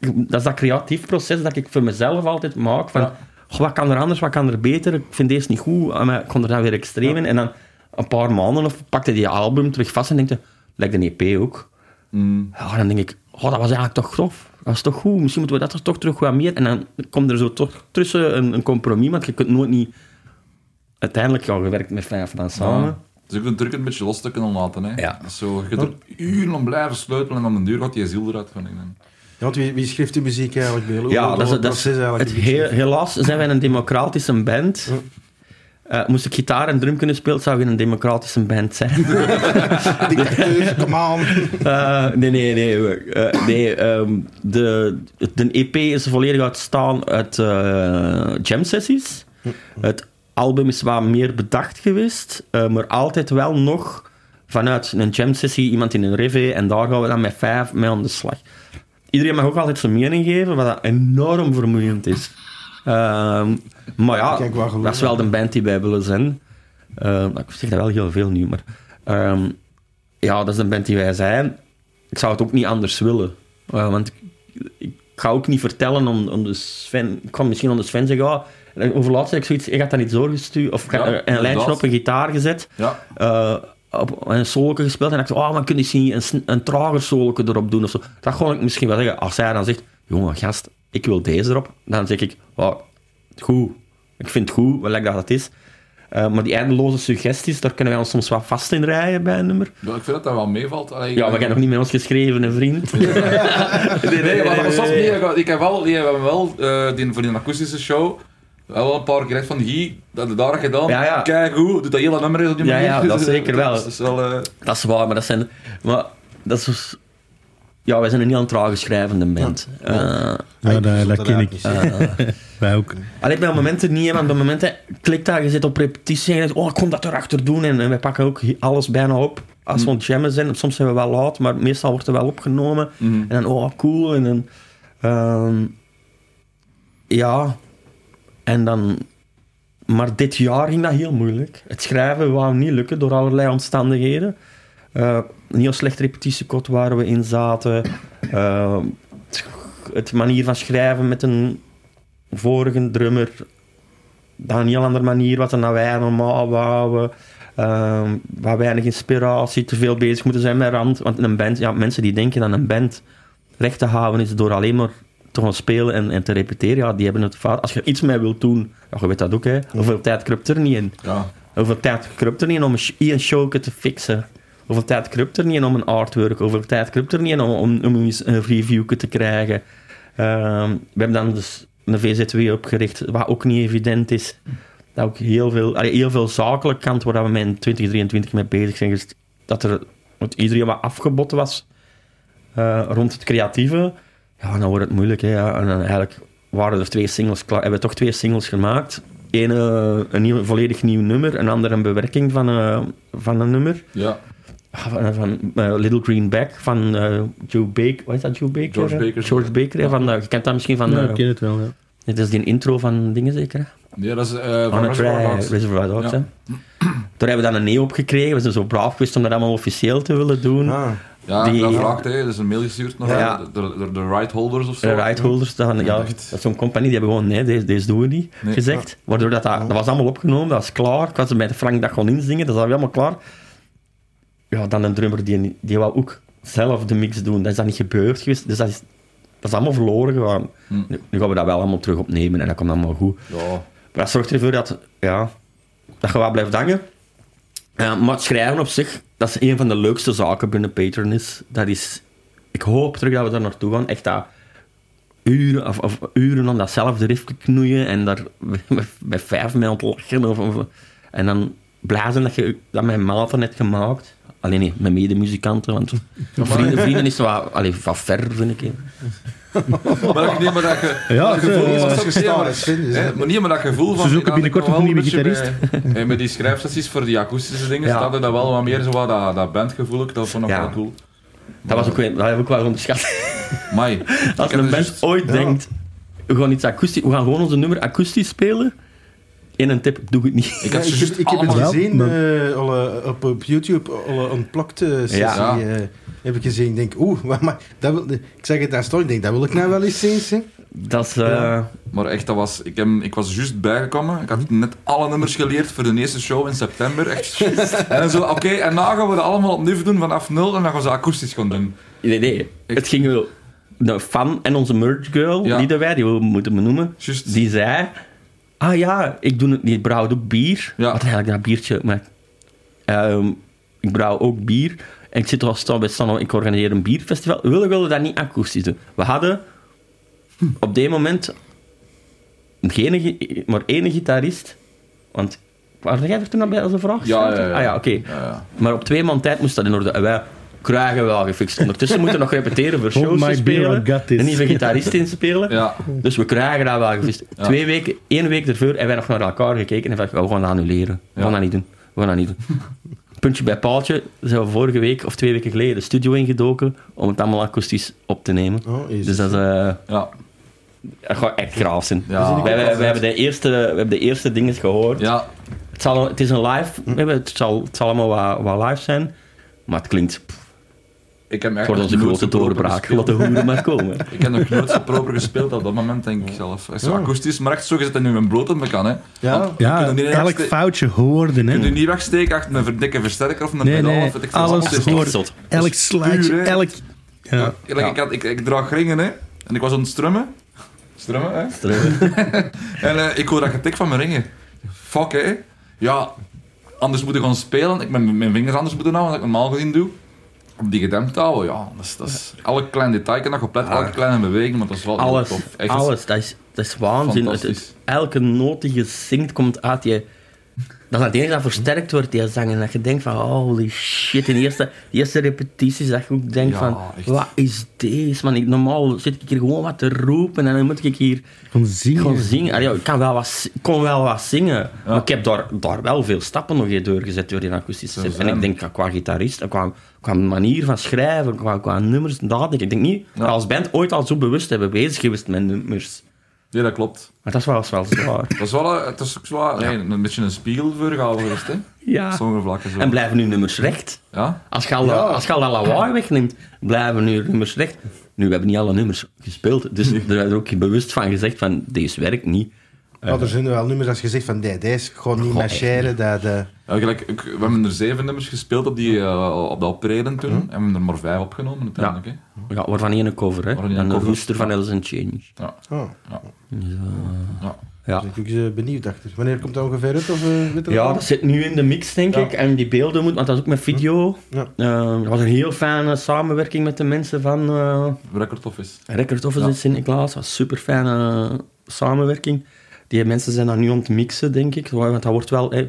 dat is dat creatief proces dat ik voor mezelf altijd maak. Van, Ja. "Goh, wat kan er anders, wat kan er beter? Ik vind deze niet goed, ah, maar ik kon er dan weer extreem in. En dan een paar maanden of pakte die album terug vast en denk je, lijkt een EP ook. Mm. Ja, dan denk ik, oh, dat was eigenlijk toch grof. Dat is toch goed, misschien moeten we dat er toch terug wat meer... En dan komt er zo toch tussen een, een compromis, want je kunt nooit niet... Uiteindelijk, ja, je werkt met vijf dan samen. Ja. Dus ik vind druk een beetje los te kunnen laten. Hè. Ja. Zo, je kunt er uren om blijven sleutelen en om de duur gaat die ziel eruit. Dan. Ja, want wie, wie schrijft de muziek eigenlijk bij? Ja, dat dat is eigenlijk het een beetje? he- helaas zijn wij een democratische band. Eh, moest ik gitaar en drum kunnen spelen, zou je een democratische band zijn. (laughs) (laughs) Dictatuur, come on. Eh, nee, nee, nee. eh, nee ehm, de, de EP is volledig uitstaan uit jam sessies. Het album is wat meer bedacht geweest, maar altijd wel nog vanuit een jam sessie iemand in een revue en daar gaan we dan met vijf mee aan de slag. Iedereen mag ook altijd zijn mening geven, wat dat enorm vermoeiend is. Ehm, maar ja, Kijk, waar geloof dat is wel de band die wij willen zijn. Ehm, ik zeg dat wel heel veel nu, maar... ehm, ja, dat is de band die wij zijn. Ik zou het ook niet anders willen. Eh, want ik, ik ga ook niet vertellen om, om de Sven... Ik kan misschien aan de Sven zeggen, oh, over laatst heb ik zoiets, ik had dat niet doorgestuurd, of Ja, een lijntje op een gitaar gezet, Ja. eh, op een soloke gespeeld, en ik dacht, oh, maar kun je niet een, een trager soloke erop doen, of zo. Dat gewoon ik misschien wel zeggen. Als hij dan zegt, jongen, gast, ik wil deze erop, dan zeg ik, oh, goed, ik vind het goed, wat lekker dat het is. Eh, maar die eindeloze suggesties, daar kunnen wij ons soms wat vast in rijden bij een nummer. Ja, ik vind dat dat wel meevalt. Allee, Ja, we hebben nog niet met ons geschreven, een vriend. (laughs) nee, Nee, maar dat was zelfs niet. Ik- heb wel, die hebben wel eh, die, voor die akoestische show wel een paar keer van die, dat heb je daar gedaan. Ja, ja. Kijk hoe, doet dat hele nummer op die Ja, manier. ja, dat zeker (laughs) wel. Dat is wel... eh, Dat is waar, maar dat zijn... Maar dat is... Ja, wij zijn een heel trage schrijvende band. Eh, Ja, dat, ik dat ken ik. niet Wij ook. Allee, bij momenten niet, want bij momenten klikt dat, je zit op repetitie en je denkt, oh, ik kon dat erachter doen. En, en wij pakken ook alles bijna op als we het jammen zijn. Soms zijn we wel laat, maar meestal wordt er wel opgenomen. mhm. En dan, oh, cool. En dan... ehm, ja. En dan... Maar dit jaar ging dat heel moeilijk. Het schrijven wou niet lukken door allerlei omstandigheden. Eh, een heel slecht repetitiekot waar we in zaten. Eh, het- het manier van schrijven met een vorige drummer... Dat een heel andere manier was dan wij normaal wouden. Ehm waar weinig inspiratie, te veel bezig moeten zijn met rand. Want een band, ja, mensen die denken dat een band recht te houden is door alleen maar te gaan spelen en, en te repeteren, ja, die hebben het vaak. Als je iets mee wilt doen, ja, je weet dat ook, hè. Hoeveel tijd kruipt er niet in? ja. Hoeveel tijd kruipt er niet in om een, een show te fixen? Hoeveel tijd kruipt er niet om een artwork? Hoeveel tijd kruipt er niet om, om, om een review te krijgen? Ehm, we hebben dan dus een VZW opgericht, wat ook niet evident is. Dat ook heel veel, allee, heel veel zakelijk kant waar we in 2023 mee bezig zijn. Dat er dat iedereen wat afgebot was eh, rond het creatieve. Ja, dan wordt het moeilijk. Hè. En dan eigenlijk waren er twee singles klaar. Hebben we toch twee singles gemaakt. Eén eh, een nieuw, volledig nieuw nummer, een ander een bewerking van, eh, van een nummer. ja. Van, van eh, Little Green Bag van eh, Joe Baker. Wat is dat, Joe Baker? George? Baker. George Baker, van, eh, je kent dat misschien van... Ja, eh, ik ken het wel, ja. dit is die intro van dingen zeker? Ja, dat is eh On van a Reservoir Try, Dogs. Reservoir Dogs, Ja. hè. Daar hebben we dan een nee op gekregen. We zijn zo braaf geweest om dat allemaal officieel te willen doen. Ah, Ja, Die- dat vraagt hij. Is een mail gestuurd naar Ja. de, de, de, de right holders of zo. De right holders, dat, ja, dat is zo'n compagnie, die hebben gewoon, nee, deze, deze doen we niet, Nee. gezegd. Waardoor dat, dat, dat was allemaal opgenomen, dat was klaar. Ik was bij de Frank dat gewoon inzingen, dat was allemaal klaar. Ja, dan een drummer, die, die wou ook zelf de mix doen. Dat is dan niet gebeurd geweest, dus dat is, dat is allemaal verloren gegaan. Hm. Nu, nu gaan we dat wel allemaal terug opnemen en dat komt allemaal goed. Ja. Maar dat zorgt ervoor dat, ja, dat je wel blijft hangen. Ja, maar het schrijven op zich, dat is een van de leukste zaken binnen Patreon is. Dat is... Ik hoop terug dat we daar naartoe gaan. Echt dat uren, of, of uren aan datzelfde riffje knoeien en daar (laughs) met vijf het lachen. Of, of- en dan blazen dat je dat mijn maten net gemaakt. Alleen niet, met medemuzikanten, want vrienden, vrienden is wat, allee, wat ver, vind ik. (laughs) Maar dat, nee, maar dat je... Ja, dat gevoel, ook staat maar- niet, maar dat gevoel van... Ze zoeken ik binnenkort een wel nieuwe beetje bij- (laughs) hè, met die schrijfsessies voor die akoestische dingen, Ja. staat er dat wel wat meer zo wat dat, dat bandgevoel. Dat vond ik Ja. wel cool. Dat, was ook, wel- dat heb ik wel onderschat. Mai. (laughs) Als een dus band juist- ooit ja. denkt, we gaan iets akoestisch, we gaan gewoon onze nummer akoestisch spelen. In een tip, doe het niet. Ik Ja, heb, juist ik heb het gezien eh, alle, op, op YouTube, alle unplugged eh, sessie. Ja. eh, heb ik gezien. Ik denk, oeh, (laughs) maar, maar dat wil, ik zeg het daar stond. Ik denk, dat wil ik nou wel eens zien. hè. Dat is... eh, Ja. Maar echt, dat was, ik, heb, ik was juist bijgekomen. Ik had net alle nummers geleerd voor de eerste show in september. Echt. (laughs) En dan zo, oké, en na gaan we dat allemaal opnieuw doen vanaf nul en dan gaan we ze akoestisch gaan doen. Nee, nee. Het ging wel... De fan en onze merge girl, Ja. die dat wij, die we moeten benoemen, die zei... Ah ja, ik doe het, die brouwt ook bier. Ja. Wat eigenlijk dat biertje... Maar, ehm, ik brouw ook bier. En ik zit al staan bij Sanno, ik organiseer een bierfestival. Willen we dat niet akoestisch doen? We hadden op dit moment geen, maar één gitarist. Want... Was jij er toen al bij als een vraag? Ja, ja, ja. Ah ja, oké. Ja. Maar op twee maand tijd moest dat in orde. En wij krijgen wel gefixt. Ondertussen moeten we nog repeteren voor shows my te beer, spelen. Een nieuwe gitarist inspelen. Ja. Dus we krijgen dat wel gefixt. Ja. Twee weken, één week ervoor hebben wij nog naar elkaar gekeken en van, oh, we gaan dat annuleren. We gaan dat niet doen. We gaan dat niet doen. Puntje bij paaltje zijn we vorige week of twee weken geleden de studio ingedoken om het allemaal akoestisch op te nemen. Oh. Dus dat is eh, Ja. dat gaat echt graaf zijn. Ja. Wij hebben de eerste, we hebben de eerste dingen gehoord. Ja. Het, zal, het is een live, we hebben, het, zal, het zal allemaal wat, wat live zijn, maar het klinkt pff, Ik heb echt voor onze grote doorbraak. Laat de hoeren maar komen. (laughs) Ik heb nog nooit zo proper gespeeld op dat moment, denk ik zelf. Echt Zo Ja. akoestisch, maar echt zo gezet dat nu mijn bloot op me kan. Hè. Ja. Je Ja, elk wegste- foutje hoorden. je kunt Hè. er niet wegsteken achter een dikke versterker of een Nee, pedaal. nee, of weet ik veel. alles. Elk slaatje, hè. elk... Ja. Like, ik, had, ik, ik draag ringen, hè. En ik was aan het strummen. Strummen, hè. (laughs) En eh, ik hoor dat getik van mijn ringen. Fuck, hè. Ja, anders moet ik gaan spelen. Ik ben mijn vingers anders moeten houden, wat ik normaal gezien doe. Op die gedempt houden, ja. Dat is, dat is elk klein detail kan dat oplet, elke kleine beweging, maar dat is wel Alles, tof. Echt, alles, dat is, dat is waanzin. Het- het- elke noot die je zingt komt uit je... Dat is het enige dat versterkt wordt, die zang. En dat je denkt van, holy shit. In de eerste, de eerste repetities dat je ook denkt Ja, van, echt. wat is deze? Man, ik, normaal zit ik hier gewoon wat te roepen en dan moet ik hier Gewoon zingen. gewoon zingen. Allee, ja, ik kan wel wat, ik kon wel wat zingen, maar ik heb daar, daar wel veel stappen nog in doorgezet door die akoestische set. En ik denk dat qua gitarist, qua, qua manier van schrijven, qua, qua nummers, nadenken. Ik denk niet Ja. dat als band ooit al zo bewust hebben bezig geweest met nummers. Ja, dat klopt. Maar dat is wel, wel zwaar. Dat is wel het is ook zwaar, nee, een beetje een spiegel voor gehouden hè. Ja. Sommige vlakken zo. En blijven nu nummers recht. Ja? Als je al, dat- als je al dat lawaai wegneemt, blijven nu nummers recht. Nu, we hebben niet alle nummers gespeeld, dus er werd er ook bewust van gezegd van, deze werkt niet. Maar er zijn wel nummers als je zegt van nee, deze gewoon niet marcheren. Dat, eh, Ja, gelijk, ik- we hebben er zeven nummers gespeeld op, die, eh, op dat optreden toen. En we hebben er maar vijf opgenomen uiteindelijk. Hè. Ja, waarvan één een cover, hè. En een een cover. rooster van in Change. Ja. oh, Ja. Ja. daar ben ik ook benieuwd achter. Wanneer komt dat ongeveer uit? Of, eh, Ja, dat dat zit nu in de mix, denk Ja. ik. En die beelden moet, want dat is ook met video. Ja. Eh, er was een heel fijne samenwerking met de mensen van eh Record Office. Record Office Ja. in Sint-Niklaas. was super fijne samenwerking. Die mensen zijn daar nu aan het mixen, denk ik. Want dat wordt wel... (laughs) eh,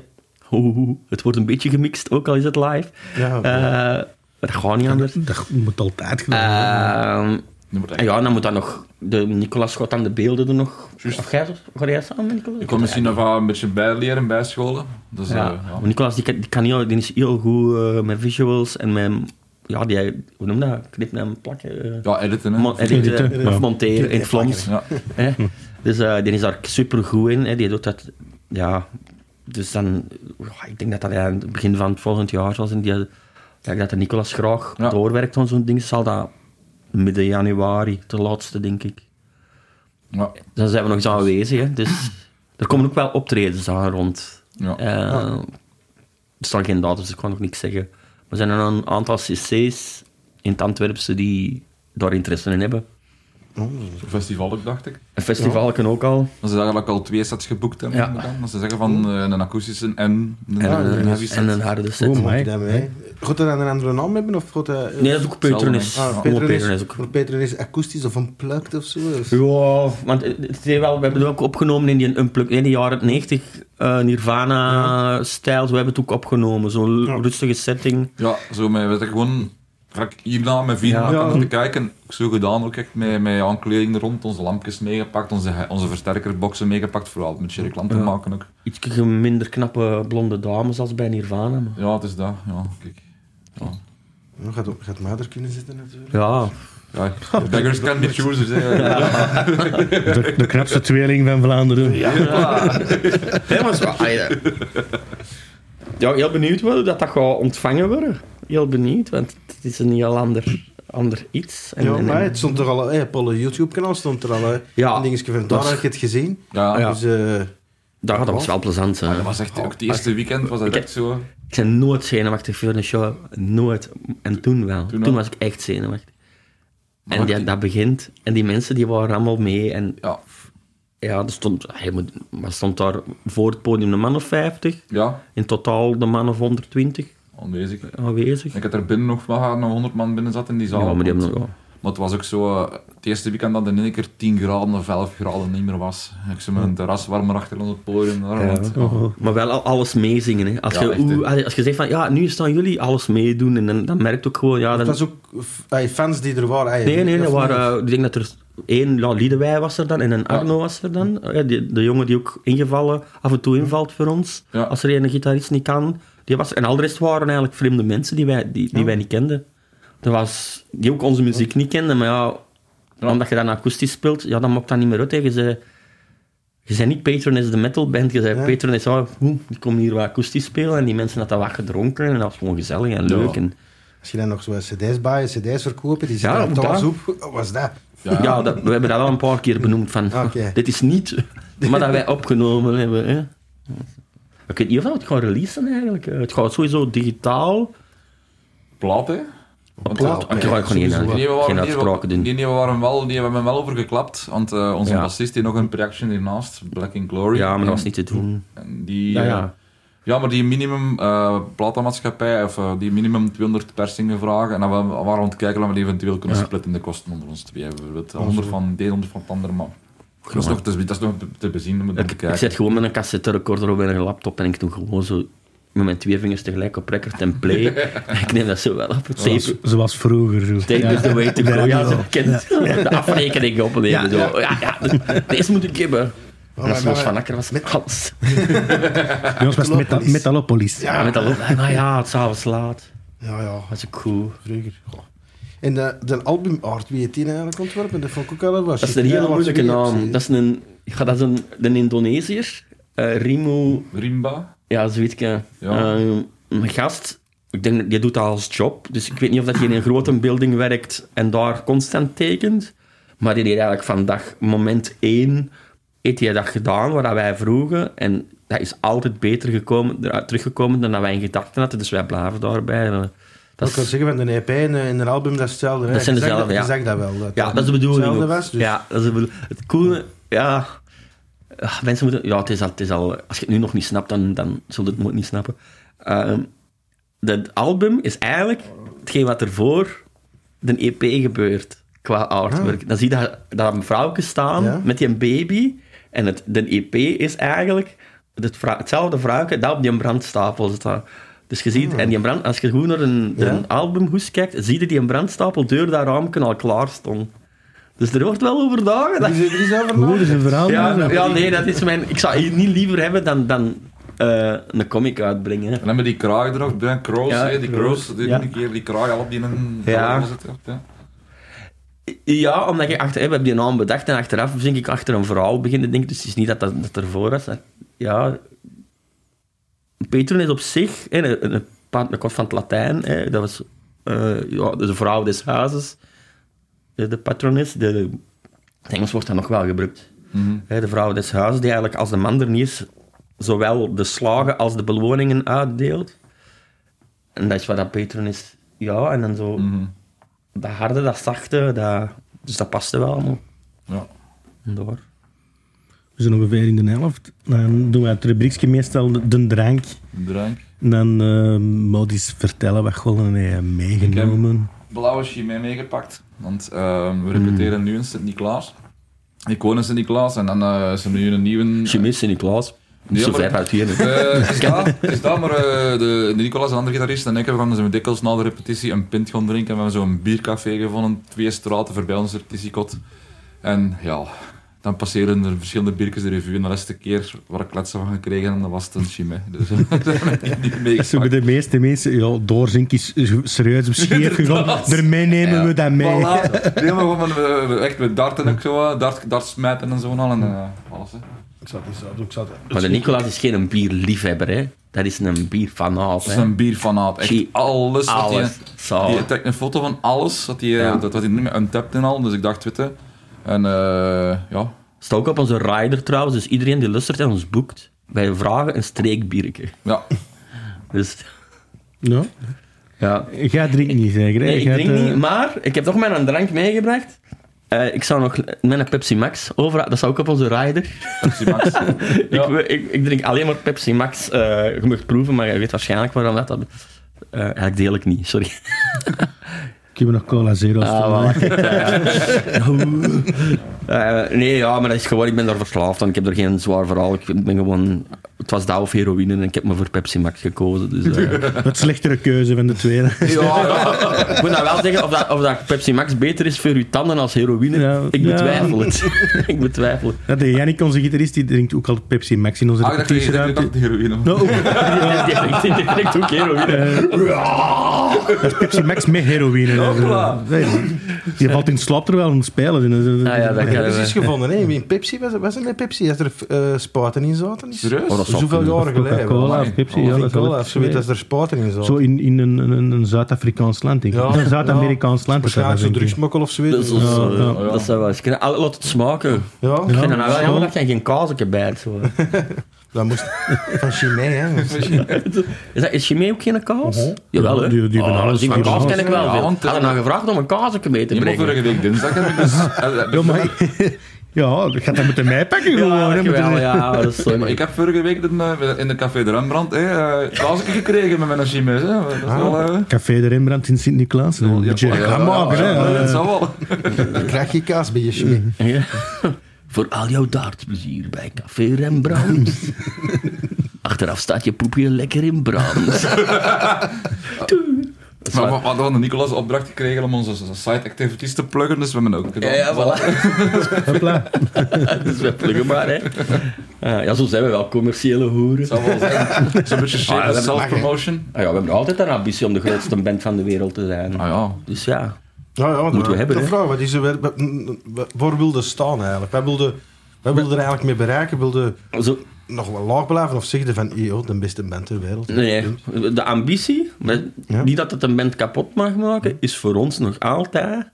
oeh, het wordt een beetje gemixt, ook al is het live. Ja, oké. Eh, dat gaat niet anders. Dat moet altijd gedaan worden. Ehm, wordt en ja, dan moet dan nog... De Nicolas gaat dan de beelden doen nog. Juist. Of jij, ga jij samen met Nicolas? Ik kon misschien nog wel een beetje bijleren, bijscholen. Dus, Ja. ja. Maar Nicolas die kan, die, kan heel, die is heel goed eh, met visuals en met... Ja, die, hoe noem je dat? Knippen en plakken. eh, ja, editen. Hè. Mo- editen, Editen, of ja. monteren in het Vlaams. Ja. Dus eh, die is daar super goed in. Hè. Die doet dat, ja. Dus dan, ik denk dat dat aan het begin van het volgend jaar zal zijn. Die dat de Nicolas graag Ja. doorwerkt aan zo'n ding, zal dat midden januari, de laatste, denk ik. Ja. Dan zijn we nog eens aanwezig, hè. Dus er komen ook wel optredens aan rond. Ja. Eh, Er staan geen datums, dus ik kan nog niks zeggen. Maar er zijn er een aantal cc's in het Antwerpse die daar interesse in hebben. Zo'n festival ook, dacht ik. Een festival kan ook al. Dat ze eigenlijk al twee sets geboekt hebben. Ja. Dat ze zeggen van eh, een akoestische en een, En, een een, heavy set. en een harde set. Oh, Moet my. je dat mee? Gaat dat dan een andere naam hebben? Of gaat dat, Nee, dat is ook Petronis. Ah, Petronis, Petronis ook. voor Petronis akoestisch of unplugged of zo? Ja, want het wel, we hebben het ook opgenomen in die unplug, in de jaren 90 eh, Nirvana-stijl. We hebben het ook opgenomen, zo'n Ja. rustige setting. Ja, zo met, weet ik, gewoon vrek hierna met vier Ja. ja. Ja. te kijken. Ook zo gedaan, ook echt met, met aankleding er rond, onze lampjes meegepakt, onze, onze versterkerboxen meegepakt, vooral met te Ja. maken ook. Iets minder knappe blonde dames als bij Nirvana. maar- Ja, het is dat. Ja, kijk. Ja. Ja, gaat, gaat Mader kunnen zitten natuurlijk. Ja, Ja, beggars (laughs) can be choosers. Hè. (laughs) De, de knapste tweeling van Vlaanderen. Ja. Maar zo, ah, ja. heel benieuwd hoe dat, dat gaat ontvangen worden. Heel benieuwd, want het is een heel ander, ander iets. En, ja, en- maar het stond er al, eh, op alle YouTube-kanaal stond er al hè. Ja, een dingetje van, daar heb ik het gezien. Ja, Ja. Dus, eh, dat, dat was wel plezant. hè. Maar dat was echt, ook het eerste weekend was dat Ik echt zo. Ik ben nooit zenuwachtig voor een show. Nooit. En toen wel. Toen Toen, was ik echt zenuwachtig. En die, die- dat begint. En die mensen die waren allemaal mee. En Ja, ja, er stond, maar stond daar voor het podium een man of 50. ja, In totaal de man of 120 aanwezig. aanwezig. Ik had er binnen nog wel nog 100 man binnen zat in die zaal. Ja, maar die hebben... Ja. Maar het was ook zo, het eerste weekend dat in één keer 10 graden of 11 graden niet meer was. Ik met een terras warmer achter ons op het podium. Daar, Ja. want, ja. Maar wel al- alles meezingen. Hè. Als, Ja, je, als je zegt van, ja, nu staan jullie alles meedoen. En dan, dan merkt ook gewoon, ja... dat was ook fans die er waren. eh, nee, nee, er waren, ik denk dat er één, Liedewij was er dan en een Arno was er dan. Ja, die, de jongen die ook ingevallen, af en toe invalt voor ons. Ja. Als er een gitarist niet kan. Die was, en al de rest waren eigenlijk vreemde mensen die wij, die, die wij niet kenden. Er was, die ook onze muziek niet kenden, maar ja, omdat je dan akoestisch speelt, ja, dan maakt dat niet meer uit. hè. Je zei, je zei niet Patron is de metalband, je zei Ja. Patron is, oh, oeh, die komen hier wat akoestisch spelen en die mensen hadden wat gedronken en dat was gewoon gezellig en leuk. En, Als je dan nog zo cd's bij, cd's verkopen, die zitten ja, dat. op. Wat was dat? Ja, Ja, dat, we hebben dat al een paar keer benoemd. Van, Oké. (laughs) Dit is niet maar dat wij opgenomen hebben. Hè. Ik weet niet of we het gaan releasen eigenlijk. Eh, Het gaat sowieso digitaal. plaat, hè. Want, plaat. ja, Ik ga gewoon geen, Die we die uitspraken doen. Die, die waren wel, die hebben me wel over geklapt, want eh, onze Ja. bassist heeft nog een projectje hiernaast, Black in Glory. Ja, maar dat was niet te doen. En die, Ja, eh, ja. Ja, maar die minimum eh platenmaatschappij, of eh, die minimum 200 persingen vragen, en dan we waren we aan het kijken of we die eventueel kunnen Ja. splitten in de kosten onder ons twee. Bijvoorbeeld 100 van de 100 van het andere, maar dat is nog, dat is, dat is nog te, te bezien, Ik, zet gewoon met een cassette recorder op een laptop en ik doe gewoon zo met mijn twee vingers tegelijk op record en play. (laughs) ik neem dat zo wel op. Tape, Zoals, zoals vroeger. Zo. tape is the way to go. Ja, ze kent de afrekening opnemen. Zo. Ja, ja, deze moet ik hebben. En maar- Los van Akker was alles. (laughs) Bij ons was het Metalopolis. Metalopolis. Ja, met dat maar ja, het s'avonds laat. Ja, ja, Dat is ook cool. vroeger. Goh. En de, de albumart, wie het die eigenlijk ontworpen? Dat vond ik ook al was. Dat is een hele moeilijke naam. Dat is een, ja, dat is een, een Indonesiër, eh Rimo, Rimba. ja, zoiets. Ja. Eh, een gast, ik denk, die doet dat als job. Dus ik weet niet of dat hij in een grote building werkt en daar constant tekent. Maar die deed eigenlijk van dag moment één, heeft hij dat gedaan wat wij vroegen. En dat is altijd beter gekomen, eruit teruggekomen dan dat wij in gedachten hadden. Dus wij blijven daarbij. Eh, Dat Ik kan zeggen, van de EP en, en een album, dat is hetzelfde. hè. Dat zijn dezelfde, ja. Je zegt dat wel. Dat ja, dat is de bedoeling. Was, dus- Ja, dat is de bedoeling. Het coole, ja... ah, Mensen moeten... Ja, het is, al, het is al... Als je het nu nog niet snapt, dan, dan zul je het nooit niet snappen. Ehm dat album is eigenlijk hetgeen wat ervoor de EP gebeurt, qua artwork. Dan zie je dat, dat een vrouwke staan Ja. met die baby. En het, de EP is eigenlijk het vrou- hetzelfde vrouwke dat op die brandstapel staat. Dus je ziet, en die brand, als je goed naar een, Ja. een albumhoes kijkt, zie je die brandstapel deur dat raamje al klaar stond. Dus er wordt wel over dagen. Er is, er is over Hoe dat is een verhaal. Ja, nee, dat is mijn... Ik zou hier niet liever hebben dan, dan eh, een comic uitbrengen. En dan met die kraag er nog bij, crows, Ja, hè, die crows, die ja. een keer die kraag al op die een Ja. het, ja. Ja, omdat je achter... We hebben die naam bedacht en achteraf denk ik achter een verhaal beginnen denken. Dus het is niet dat dat, dat ervoor was. Ja... Patreon is op zich... Een, een dat komt van het Latijn. Hè. Dat was eh, ja, de vrouw des huizes, de, patronis. De, het Engels wordt dat nog wel gebruikt. Mhm. Hè, de vrouw des huizes, die eigenlijk als de man er niet is, zowel de slagen als de beloningen uitdeelt. En dat is wat dat patronis... Ja, en dan zo... Mhm. Dat harde, dat zachte, dat, dus dat paste wel allemaal. Ja. Door. We zijn ongeveer in de helft. Dan doen we het rubriekje meestal de, de drank. Drank. En dan eh moet je eens vertellen wat Golden heeft meegenomen. blauwe chimay meegepakt. Want ehm, we repeteren nu in Sint-Niklaas. Ik woon in Sint-Niklaas en dan eh, is er nu een nieuwe... Chemist Sint-Niklaas. Niet zo maar- ver uit hier. Eh, is (laughs) dat, is dat, maar eh, de, de Nicolas, de andere gitarist, en ik hebben gaan dus dikwijls na de repetitie een pint gaan drinken. En we hebben zo'n biercafé gevonden, twee straten voorbij onze repetitiekot. En ja, dan passeren er verschillende biertjes de revue. En de laatste keer waar ik kletsen van gekregen, en dat was het een chimay. Dus (laughs) eh, niet Zo de meeste mensen, ja, doorzink is serieus op scheef gegaan. Daarmee nemen we dat mee. Voilà. (laughs) Nee, maar gewoon we, we- echt met darten en zo, dart, dart smijten en zo en al. En eh, alles, hè. Ik zat niet zo, ik zat... Maar de Nicolaas is geen bierliefhebber, hè. Dat is een bierfanaat, Dat is een bierfanaat. Echt Zie, alles. die- Alles. Die trekt een foto van alles, dat hij, Ja. dat, wat hij niet meer untapped en al, dus ik dacht, weet je. En eh, ja, Staat ook op onze rider trouwens, dus iedereen die luistert en ons boekt, wij vragen een streekbiertje. ja. (laughs) Dus, Ja. ja. Jij drinkt niet, zeker? hè? Nee, ik drink hebt, eh, niet, maar ik heb toch mijn drank meegebracht. Eh, ik zou nog mijn Pepsi Max over, dat zou ook op onze rider. Pepsi Max. (laughs) ik, ik, ik drink alleen maar Pepsi Max. eh je mag proeven, maar je weet waarschijnlijk waarom dat. dat eh, eigenlijk deel ik niet, sorry. (laughs) Ik heb nog cola zero's. Ah, voilà. (laughs) Eh, nee, ja, maar dat is gewoon, ik ben daar verslaafd aan. Ik heb er geen zwaar verhaal. Ik ben gewoon, het was dat of heroïne en ik heb me voor Pepsi Max gekozen. Dus, eh. (laughs) Het slechtere keuze van de tweede. (laughs) ja, ja. Ik moet nou wel zeggen, of dat, of dat Pepsi Max beter is voor uw tanden als heroïne, Ja, ik ja. betwijfel het. ik betwijfel het. Ja, de Jannik, onze gitarist, die drinkt ook altijd Pepsi Max in onze Ah, ik dat dat repetitieruimte. heroïne. Nou, ook. Die drinkt- die drinkt ook heroïne. Dat is Pepsi Max met heroïne. Ja, Dat is, voilà. eh, nee, die valt in slaap terwijl we spelen. Is- Ah, ja, dat wel. precies gevonden, hè. In Pepsi, was, was het met Pepsi? Dat er eh spuiten in zaten? Serieus? Oh, Zoveel jaren geleden. Coca-Cola wel. of Pepsi. Ja, in dat cola, of zoiets, er spuiten in zaten. Zo in, in een, een, een Zuid-Afrikaans land, denk ik. Ja, een Zuid-Amerikaans land. is dat, Waarschijnlijk zo'n drugsmokkel of zoiets. Dat, is, dat zou wel eens kunnen. Ah, Laat het smaken. Ja, Ja. Ik vind het nou wel jammer dat je geen kaasje bij hebt. Zo. (laughs) dat moest van Chimay, hè. (laughs) Is, dat, is Chimay ook geen kaas? Mhm. Jawel, Ja, hè? die- die Oh, alles, die van die kaas ken ik wel veel. Had nou gevraagd om een kaasje mee te brengen. vorige week dinsdag heb ik dus... (laughs) eh, Ja, maar... (laughs) Ja, dat gaat dat moeten meepakken gewoon. Ja, hè, ja, dat is (laughs) zo. maar ik heb vorige week eh, in de Café de Rembrandt hè, eh, kaasje gekregen met mijn chimay. hè. Dat is wel... eh, Café de Rembrandt in Sint-Niklaas. Een beetje ja, reclame hè. ja, Ja. dat zal wel. Dan krijg je kaas bij je Chimay. Ja. Voor al jouw dartplezier bij Café Rembrandt. Achteraf staat je poepje lekker in brand. Maar we we hadden de Nicolas opdracht gekregen om onze site activities te pluggen, dus we hebben ook gedaan. Ja, ja, voilà. Hopla. (laughs) dus we pluggen maar, hè. Ah, ja, zo zijn we wel commerciële hoeren. Zal wel zijn. Zo'n beetje Ah, self-promotion. Ah, ja, we hebben altijd een ambitie om de grootste band van de wereld te zijn. Ah ja. Dus ja, Ja, ja, Moeten we hebben, De hè? vraag, wat is er, waar wilde staan eigenlijk? Wij wilden, wij wilden er eigenlijk mee bereiken? Wilden zo, nog wel laag blijven of zeggen van, yo, de beste band ter wereld? nee, de ambitie, Ja. niet dat het een band kapot mag maken, is voor ons nog altijd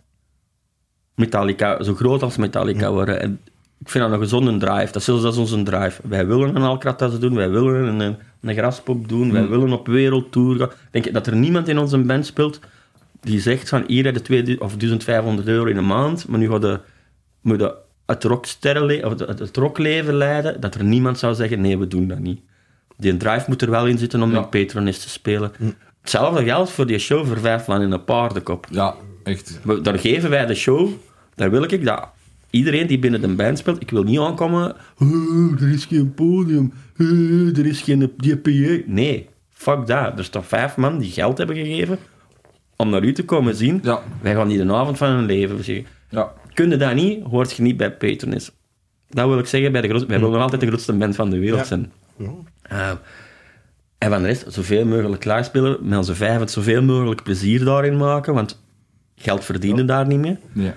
Metallica, zo groot als Metallica worden. En ik vind dat een gezonde drive. Dat is zelfs onze drive. Wij willen een Alcatraz doen, wij willen een, een graspop doen, wij willen op wereldtour gaan. Ik denk dat er niemand in onze band speelt die zegt van hier heb je 2000 of 1500 euro in een maand, maar nu gaat de, moet je het, rocksterrenle- of het, het rockleven leiden, dat er niemand zou zeggen nee, we doen dat niet. Die drive moet er wel in zitten om Ja. met Patronist te spelen. Hetzelfde geldt voor die show voor vijf man in een paardenkop. Ja, echt. We- Daar geven wij de show, daar wil ik dat iedereen die binnen de band speelt, ik wil niet aankomen, "Oh, er is geen podium, Oh, er is geen DPA. Nee, fuck dat. Er staan vijf man die geld hebben gegeven om naar u te komen zien. Ja, Wij gaan niet de avond van hun leven zeggen. ja. Kun je dat niet, hoort je niet bij Patronus. Dat wil ik zeggen, bij de grootste, wij willen nog altijd de grootste band van de wereld Ja. zijn. Eh, en van de rest, zoveel mogelijk klaarspelen, met onze vijf het zoveel mogelijk plezier daarin maken, want geld verdienen daar niet mee. Nee.